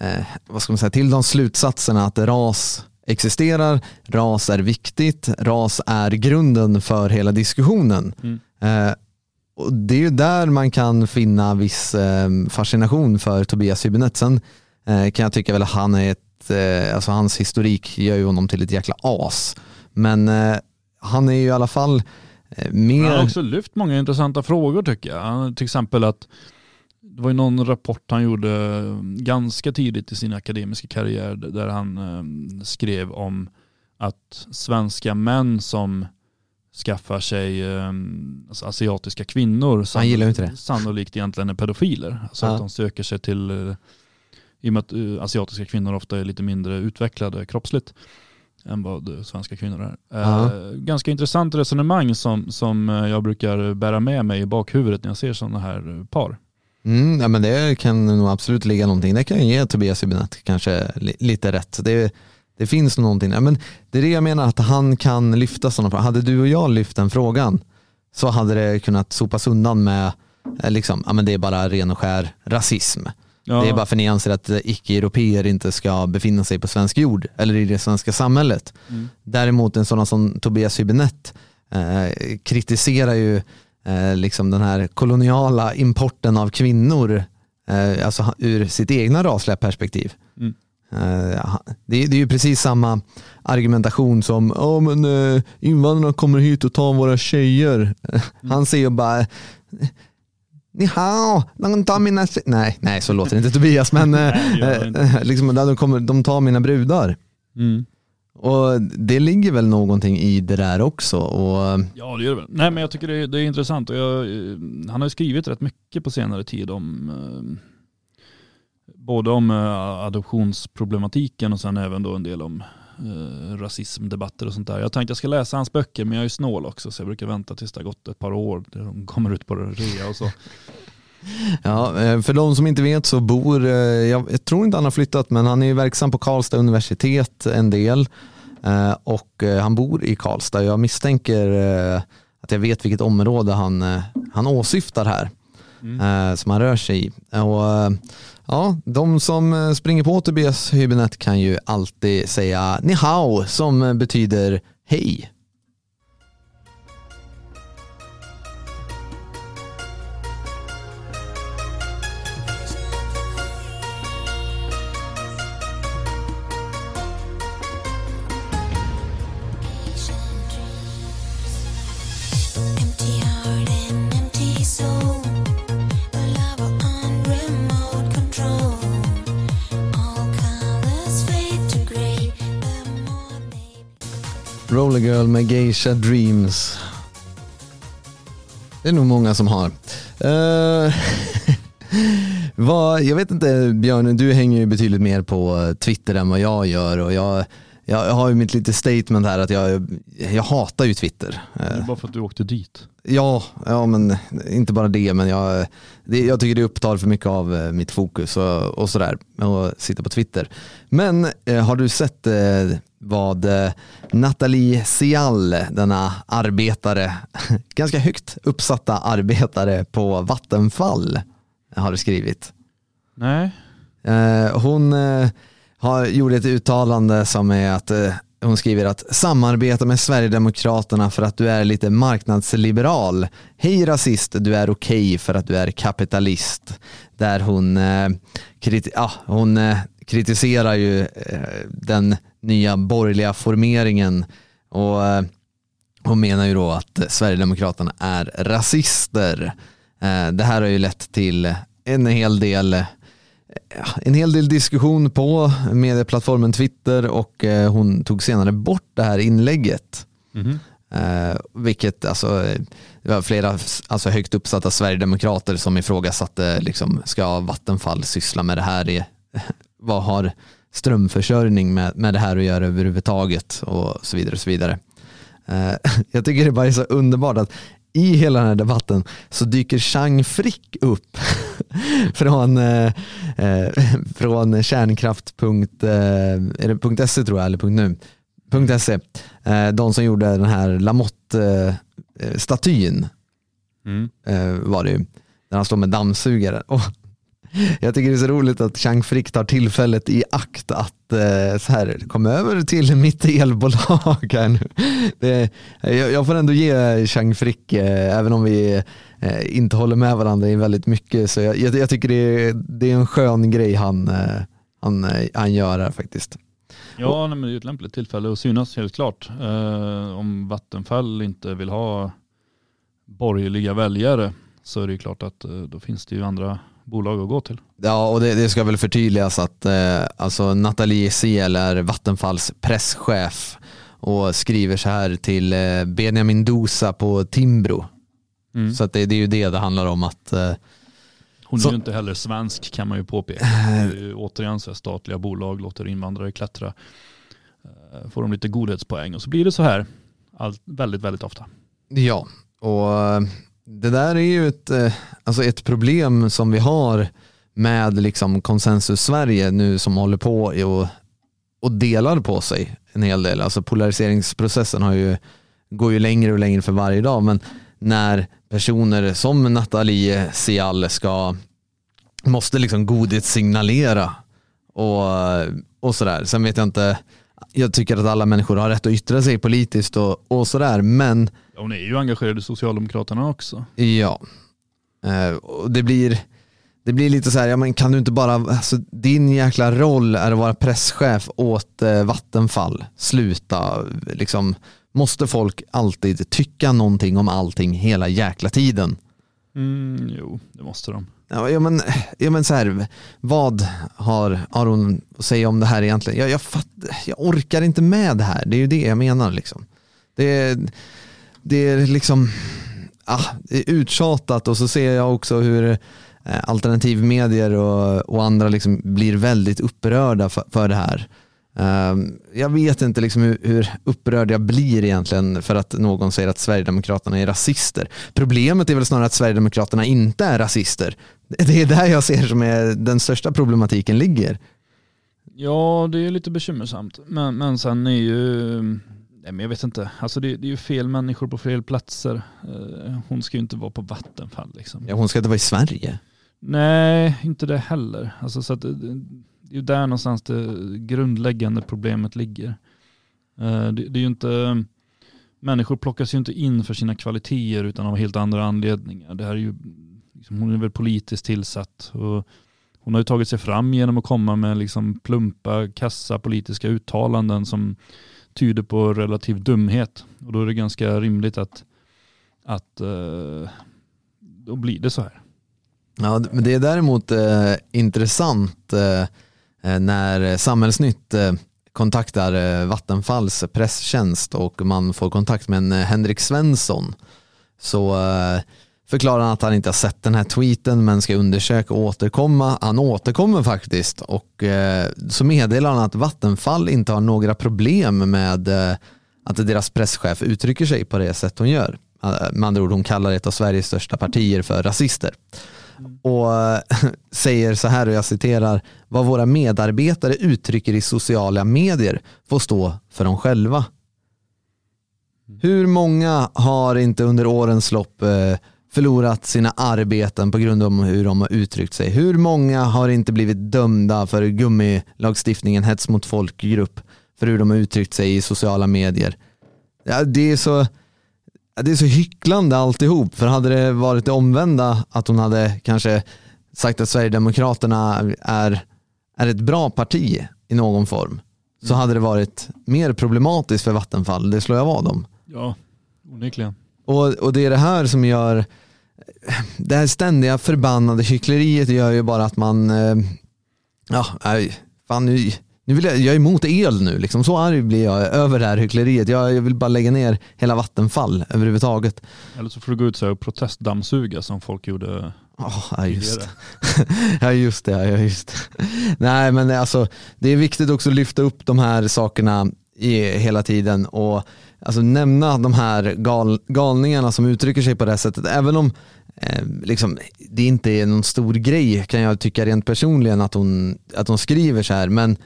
eh, vad ska man säga, till de slutsatserna att ras existerar, ras är viktigt, ras är grunden för hela diskussionen. Mm. Eh, och det är ju där man kan finna viss eh, fascination för Tobias Hübinette. Sen eh, kan jag tycka väl att han är ett, eh, alltså hans historik gör ju honom till ett jäkla as. Men eh, han är ju i alla fall mer... Han har också lyft många intressanta frågor tycker jag. Till exempel att det var ju någon rapport han gjorde ganska tidigt i sin akademiska karriär där han eh, skrev om att svenska män som skaffar sig eh, alltså asiatiska kvinnor Han gillar inte det. sannolikt egentligen är pedofiler. Alltså Ja. att de söker sig till eh, I och med att eh, asiatiska kvinnor ofta är lite mindre utvecklade kroppsligt än vad svenska kvinnor är. Eh, Ja. ganska intressant resonemang som, som jag brukar bära med mig i bakhuvudet när jag ser sådana här par. Mm, ja, men det kan nog absolut ligga någonting. Det kan ge Tobias Hübinette kanske li- lite rätt. Det, det finns någonting. Ja, men det är det jag menar, att han kan lyfta sådana frågor. Hade du och jag lyft den frågan så hade det kunnat sopas undan med eh, liksom, ja, men det är bara ren och skär rasism. Ja, Det är bara för ni anser att icke-europeer inte ska befinna sig på svensk jord eller i det svenska samhället. Mm. Däremot en sån som Tobias Hübinette eh, kritiserar ju eh, liksom den här koloniala importen av kvinnor eh, alltså ur sitt egna rasliga perspektiv. Mm. Eh, det, är- det är ju precis samma argumentation som oh, men, eh, invandrarna kommer hit och tar våra tjejer. Han säger ju bara Ni hao, de tar mina tje-" Nej, nej så låter inte Tobias men Nej, det det eh, liksom, de, kommer, de tar mina brudar. Mm. Och det ligger väl någonting i det där också. Och, Ja det gör det väl. Nej men jag tycker det är, det är intressant och jag, eh, han har ju skrivit rätt mycket på senare tid om eh, både om eh, adoptionsproblematiken och sen även då en del om eh, rasismdebatter och sånt där. Jag tänkte jag ska läsa hans böcker men jag är snål också så jag brukar vänta tills det har gått ett par år de kommer ut på rea och så. ja, eh, för de som inte vet så bor, eh, jag, jag tror inte han har flyttat men han är ju verksam på Karlstad universitet en del. Eh, Och eh, han bor i Karlstad. Jag misstänker eh, att jag vet vilket område han, han åsyftar här. eh, Som han rör sig i. Och, ja, de som springer på Tobias Hübinette kan ju alltid säga ni hao som betyder hej. Roller Girl med Geisha Dreams. Det är nog många som har. Uh, vad, jag vet inte Björn, du hänger ju betydligt mer på Twitter än vad jag gör och jag, jag har ju mitt lite statement här att jag, jag hatar ju Twitter. Eh, Det är bara för att du åkte dit. Ja, ja men inte bara det, men jag, det, jag tycker det upptar för mycket av eh, mitt fokus och, och sådär, att sitta på Twitter. Men eh, har du sett eh, vad eh, Nathalie Sial, denna arbetare, ganska högt uppsatta arbetare på Vattenfall, har skrivit? Nej. Eh, hon har gjort ett uttalande som är att hon skriver att samarbeta med Sverigedemokraterna för att du är lite marknadsliberal. Hej rasist, du är okej för att du är kapitalist. Där hon, eh, kriti- ja, hon eh, kritiserar ju eh, den nya borgerliga formeringen och eh, hon menar ju då att Sverigedemokraterna är rasister. Eh, Det här har ju lett till en hel del en hel del diskussion på medieplattformen Twitter och eh, hon tog senare bort det här inlägget. Eh, vilket alltså, det var flera alltså, högt uppsatta sverigedemokrater som ifrågasatte, liksom, ska Vattenfall syssla med det här? I, vad har strömförsörjning med, med det här att göra överhuvudtaget? Och så vidare. Och så vidare. Eh, jag tycker det bara är så underbart att i hela den här debatten så dyker Chang Frick upp från, eh, eh, från kärnkraft. Eh, tror jag, eller .nu. .se. Eh, de som gjorde den här Lamotte-statyn Mm. var det ju. Där han står med dammsugare. Och jag tycker det är så roligt att Chang Frick tar tillfället i akt att eh, så här, kom över till mitt elbolag här nu. Det, jag, jag får ändå ge Chang Frick, eh, även om vi eh, inte håller med varandra i väldigt mycket, så jag, jag, jag tycker det är, det är en skön grej han, eh, han, eh, han gör här faktiskt. Ja, nej, men det är ett lämpligt tillfälle att synas helt klart. Eh, om Vattenfall inte vill ha borgerliga väljare så är det ju klart att då finns det ju andra bolag att gå till. Ja, och det, det ska väl förtydligas att eh, alltså Nathalie Siel är Vattenfalls presschef och skriver så här till eh, Benjamin Dosa på Timbro. Mm. Så att det, det är ju det det handlar om att eh, Hon är Så- ju inte heller svensk kan man ju påpeka. Är ju återigen så här statliga bolag låter invandrare klättra. Eh, Får de lite godhetspoäng och så blir det så här allt, väldigt, väldigt ofta. Ja, och eh, det där är ju ett, eh, alltså ett problem som vi har med liksom konsensus Sverige nu som håller på och, och delar på sig en hel del. Alltså polariseringsprocessen har ju, går ju längre och längre för varje dag men när personer som Nathalie Sial ska måste liksom godhetssignalera och, och sådär. Sen vet jag inte, jag tycker att alla människor har rätt att yttra sig politiskt och, och sådär men hon är ju engagerad i Socialdemokraterna också. Ja. Eh, och det blir, det blir lite så här, ja, men kan du inte bara, alltså, din jäkla roll är att vara presschef åt eh, Vattenfall. Sluta, liksom, måste folk alltid tycka någonting om allting hela jäkla tiden? Mm, jo, det måste de. Ja, ja, men, ja, men så här, vad har Aron att säga om det här egentligen? Jag, jag, fatt, jag orkar inte med det här, det är ju det jag menar. Liksom. Det, det är liksom ah, det är uttjatat och så ser jag också hur eh, alternativmedier och, och andra liksom blir väldigt upprörda för, för det här. Um, jag vet inte liksom hur, hur upprörd jag blir egentligen för att någon säger att Sverigedemokraterna är rasister. Problemet är väl snarare att Sverigedemokraterna inte är rasister. Det är där jag ser som är den största problematiken ligger. Ja, det är lite bekymmersamt. Men, men sen är ju, nej men jag vet inte, alltså det, det är ju fel människor på fel platser. Eh, Hon ska ju inte vara på Vattenfall liksom. Ja, hon ska inte vara i Sverige. Nej, inte det heller. Alltså, så att det, det är ju där någonstans det grundläggande problemet ligger. Eh, Det, det är ju inte, människor plockas ju inte in för sina kvaliteter utan av helt andra anledningar. Det här är ju, liksom, hon är väl politiskt tillsatt och hon har ju tagit sig fram genom att komma med liksom plumpa, kassa politiska uttalanden som tyder på relativ dumhet. Och då är det ganska rimligt att, att eh, då blir det så här. Ja, men det är däremot eh, intressant eh, eh, när Samhällsnytt eh, kontaktar eh, Vattenfalls presstjänst och man får kontakt med en eh, Henrik Svensson så eh, förklarar han att han inte har sett den här tweeten men ska undersöka och återkomma. Han återkommer faktiskt och eh, så meddelar han att Vattenfall inte har några problem med eh, att deras presschef uttrycker sig på det sätt hon gör. Eh, med andra ord, hon kallar ett av Sveriges största partier för rasister och eh, säger så här och jag citerar vad våra medarbetare uttrycker i sociala medier får stå för dem själva. Hur många har inte under årens lopp eh, förlorat sina arbeten på grund av hur de har uttryckt sig? Hur många har inte blivit dömda för gummilagstiftningen hets mot folkgrupp för hur de har uttryckt sig i sociala medier? Ja, det är så det är så hycklande alltihop. För hade det varit det omvända, att hon hade kanske sagt att Sverigedemokraterna är, är ett bra parti i någon form, så hade det varit mer problematiskt för Vattenfall, det slår jag vad om. Ja, onekligen. Och, och det är det här som gör, det här ständiga förbannade hyckleriet gör ju bara att man, eh, ja, fan nu, nu vill jag, jag är emot el nu, liksom. så arg blir jag över det här hyckleriet. Jag, jag vill bara lägga ner hela Vattenfall överhuvudtaget. Eller så får du gå ut och protestdammsuga som folk gjorde Oh, ja, just ja just det. Ja, just det. Nej men alltså, det är viktigt också att lyfta upp de här sakerna i, hela tiden och alltså, nämna de här gal, galningarna som uttrycker sig på det här sättet. Även om eh, liksom, det inte är någon stor grej kan jag tycka rent personligen att hon, att hon skriver så här. Men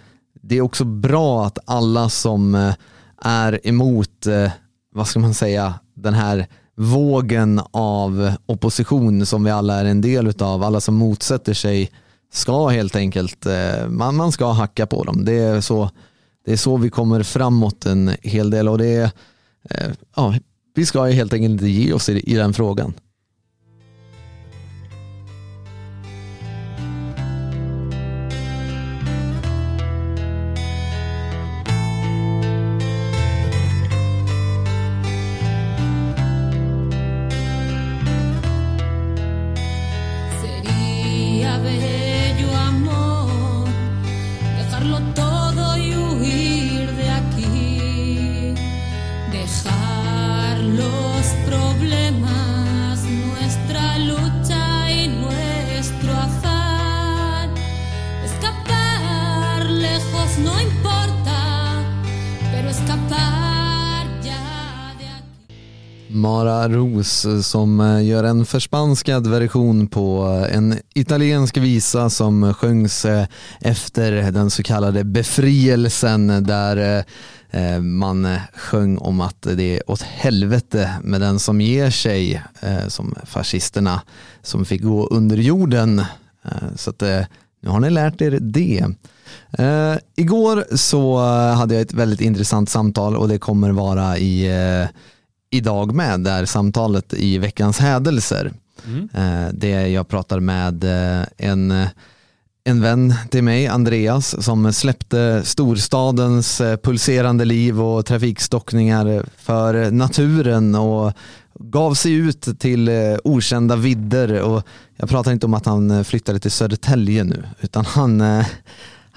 det är också bra att alla som eh, är emot, eh, vad ska man säga, den här vågen av opposition som vi alla är en del utav, alla som motsätter sig ska helt enkelt, eh, man, man ska hacka på dem. Det är, så, det är så vi kommer framåt en hel del och det är, eh, ja, vi ska helt enkelt inte ge oss i, i den frågan. Mara Ros eh, som eh, gör en förspanskad version på eh, en italiensk visa som sjöngs efter den så kallade befrielsen där man sjöng om att det är åt helvete med den som ger sig som fascisterna som fick gå under jorden. Så att nu har ni lärt er det. Igår så hade jag ett väldigt intressant samtal och det kommer vara i idag med, det här samtalet i veckans hädelser. Mm. Eh, det jag pratar med eh, en, eh, en vän till mig, Andreas, som släppte storstadens pulserande liv och trafikstockningar för naturen och gav sig ut till okända vidder. Och jag pratar inte om att han flyttade till Södertälje nu, utan han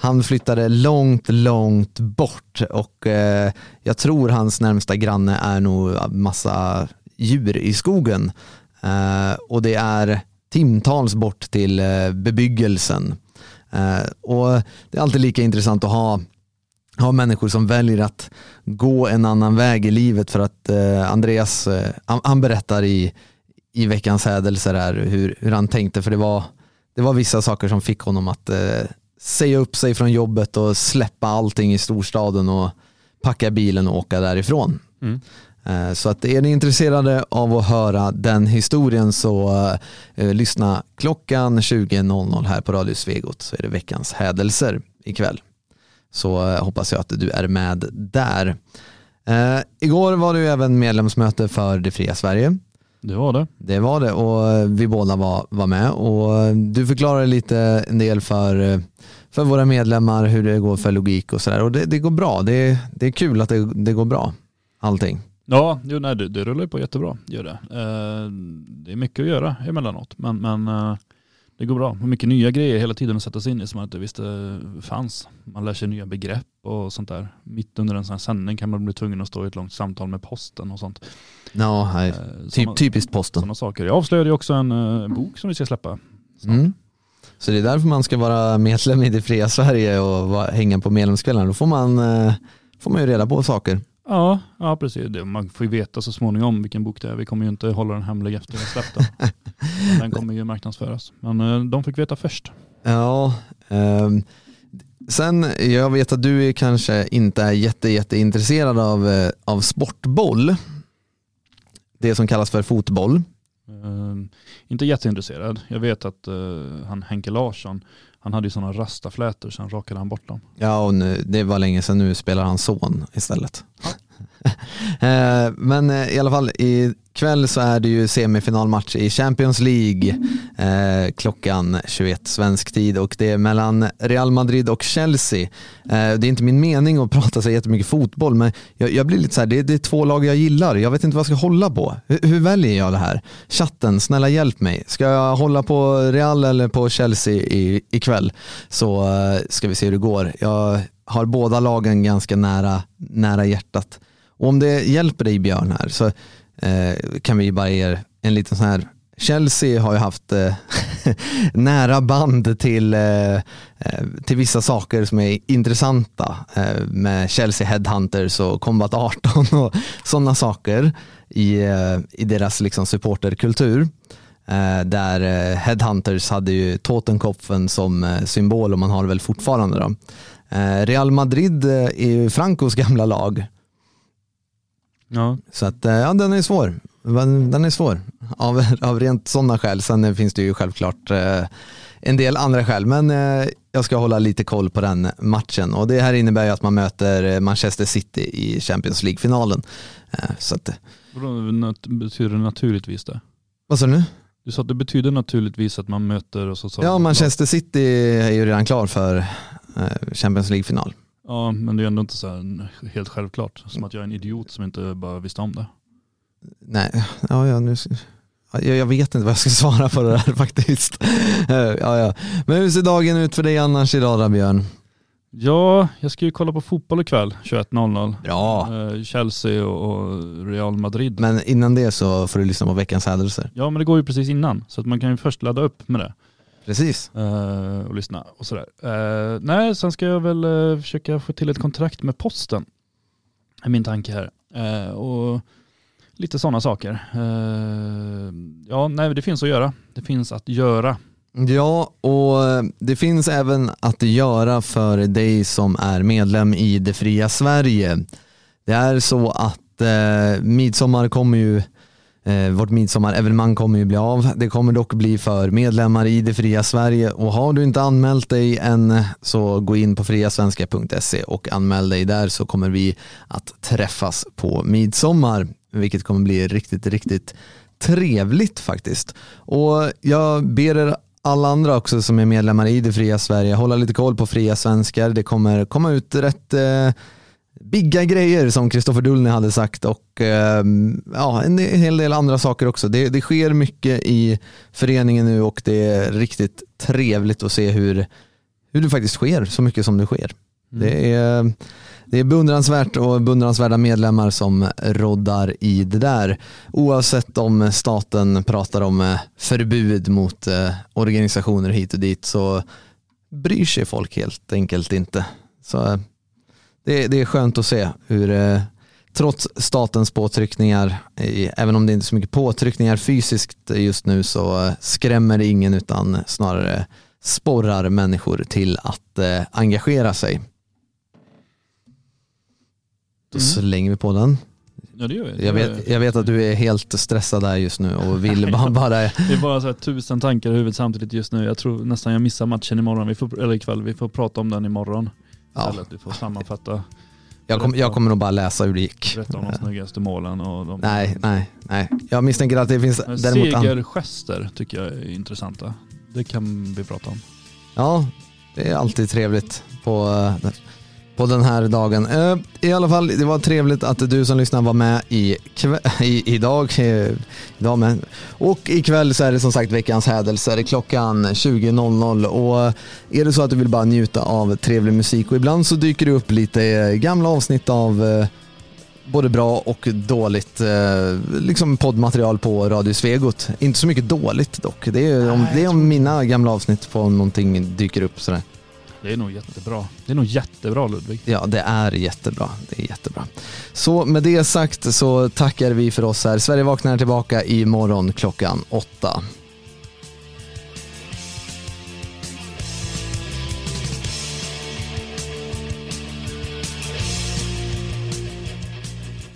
han flyttade långt, långt bort och eh, jag tror hans närmsta granne är nog massa djur i skogen. Eh, och det är timtals bort till eh, bebyggelsen. Eh, och det är alltid lika intressant att ha, ha människor som väljer att gå en annan väg i livet för att eh, Andreas, eh, han, berättar i, i veckans hädelser här hur, hur han tänkte för det var, det var vissa saker som fick honom att säga upp sig från jobbet och släppa allting i storstaden och packa bilen och åka därifrån. Mm. Eh, Så att är ni intresserade av att höra den historien så eh, lyssna klockan 20.00 här på Radio Svegot så är det veckans hädelser ikväll. Så eh, hoppas jag att du är med där. Eh, igår var det ju även medlemsmöte för Det fria Sverige. Det var det. Det var det och vi båda var, var med och du förklarade lite en del för, för våra medlemmar hur det går för logik och sådär och det, det går bra. Det, det är kul att det, det går bra, allting. Ja, jo, nej, det, det rullar ju på jättebra. Gör det. Eh, det är mycket att göra emellanåt, men, men eh, det går bra. Mycket nya grejer hela tiden att sätta sig in i som man inte visste fanns. Man lär sig nya begrepp och sånt där. Mitt under en sån här sändning kan man bli tvungen att stå i ett långt samtal med posten och sånt. Ja, nej, Eh, typ, typiskt posten. Sådana saker. Jag avslöjade ju också en eh, bok som vi ska släppa. Mm. Så det är därför man ska vara medlem i det fria Sverige och hänga på medlemskvällarna. Då får man, eh, får man ju reda på saker. Ja, ja, precis. Man får ju veta så småningom vilken bok det är. Vi kommer ju inte hålla den hemlig efter har släppt den. den kommer ju marknadsföras. Men eh, de fick veta först. Ja, ehm, sen jag vet att du kanske inte är jätte, jätteintresserad av, eh, av sportboll. Det som kallas för fotboll. Eh, inte jätteintresserad. Jag vet att eh, han Henke Larsson, han hade ju sådana rastaflätor så han rakade han bort dem. Ja, och nu, det var länge sedan. Nu spelar han son istället. Eh, Eh, men eh, i alla fall, ikväll så är det ju semifinalmatch i Champions League eh, klockan 21 svensk tid och det är mellan Real Madrid och Chelsea. Det är inte min mening att prata så jättemycket fotboll men jag, blir lite så här, det, är två lag jag gillar. Jag vet inte vad jag ska hålla på. Hur, väljer jag det här? Chatten, snälla hjälp mig. Ska jag hålla på Real eller på Chelsea i, ikväll? Så ska vi se hur det går. Jag har båda lagen ganska nära, nära hjärtat. Och om det hjälper dig Björn här så eh, kan vi bara ge en liten sån här Chelsea har ju haft eh, nära band till, eh, eh, till vissa saker som är intressanta eh, med Chelsea Headhunters och Combat 18 och sådana saker i, eh, i deras liksom supporterkultur. Eh, där eh, Headhunters hade ju Totenkopfen som eh, symbol och man har det väl fortfarande. Då. Eh, Real Madrid eh, är ju Francos gamla lag. Ja. Så att, eh, ja, den är svår. Den är svår av, av rent sådana skäl. Sen finns det ju självklart eh, en del andra skäl. Men eh, jag ska hålla lite koll på den matchen. Och det här innebär ju att man möter Manchester City i Champions League-finalen. Så att, betyder det naturligtvis det? vad sa du nu? Du sa att det betyder naturligtvis att man möter och så sa Ja, Manchester City är ju redan klar för Champions League-final. Ja, men det är ändå inte så här helt självklart. Som att jag är en idiot som inte bara visste om det. Nej, ja, ja, nu, jag, jag vet inte vad jag ska svara på det där faktiskt. Eh, ja, ja. Men hur ser dagen ut för dig annars idag då, Björn? Ja, jag ska ju kolla på fotboll ikväll 21.00. Ja. Eh, Chelsea och, och Real Madrid. Men innan det så får du lyssna på veckans hädelser. Ja, men det går ju precis innan. Så att man kan ju först ladda upp med det. Precis. eh, och lyssna och sådär. Eh, nej, sen ska jag väl eh, försöka få till ett kontrakt med posten. Är min tanke här. Och lite sådana saker. Ja, nej, det finns att göra. Det finns att göra. Ja, och det finns även att göra för dig som är medlem i Det fria Sverige. Det är så att midsommar kommer ju Eh, vårt midsommarevenemang kommer ju bli av. Det kommer dock bli för medlemmar i Det fria Sverige och har du inte anmält dig än så gå in på friasvenska.se och anmäl dig där så kommer vi att träffas på midsommar vilket kommer bli riktigt, riktigt trevligt faktiskt. Och jag ber er alla andra också som är medlemmar i Det fria Sverige hålla lite koll på fria svenskar. Det kommer komma ut rätt eh, bigga grejer som Kristoffer Dullny hade sagt och eh, ja, en hel del andra saker också. Det, det sker mycket i föreningen nu och det är riktigt trevligt att se hur, hur det faktiskt sker så mycket som det sker. Det är, det är beundransvärt och beundransvärda medlemmar som roddar i det där. Oavsett om staten pratar om eh, förbud mot eh, organisationer hit och dit så bryr sig folk helt enkelt inte. Så eh, det, det är skönt att se hur eh, trots statens påtryckningar, eh, även om det inte är så mycket påtryckningar fysiskt just nu så eh, skrämmer det ingen utan snarare sporrar människor till att eh, engagera sig. Då Mm. slänger vi på den. Ja, det gör vi. Jag vet, jag vet att du är helt stressad där just nu och vill bara, bara Det är bara så här tusen tankar i huvudet samtidigt just nu. Jag tror nästan jag missar matchen imorgon. Vi får, eller ikväll. Vi får prata om den imorgon. Ja, Eller att vi får sammanfatta. jag, kom, jag kommer nog bara läsa hur det gick. Berätta om de snyggaste målen. Och de, Nej, nej, nej. Jag misstänker att det finns an- Segergester tycker jag är intressanta. Det kan vi prata om. Ja, det är alltid trevligt på, eh, på den här dagen. Eh, I alla fall, det var trevligt att du som lyssnar var med i, i idag. eh, idag med. Och ikväll så är det som sagt veckans hädelser klockan 20.00 och är det så att du vill bara njuta av trevlig musik och ibland så dyker det upp lite eh, gamla avsnitt av både bra och dåligt liksom poddmaterial på Radio Svegot. Inte så mycket dåligt dock. Det är om, det är om mina gamla avsnitt på någonting dyker upp sådär. Det är nog jättebra. Det är nog jättebra Ludvig. Ja, det är jättebra. Det är jättebra. Så med det sagt så tackar vi för oss här. Sverige vaknar tillbaka imorgon klockan åtta.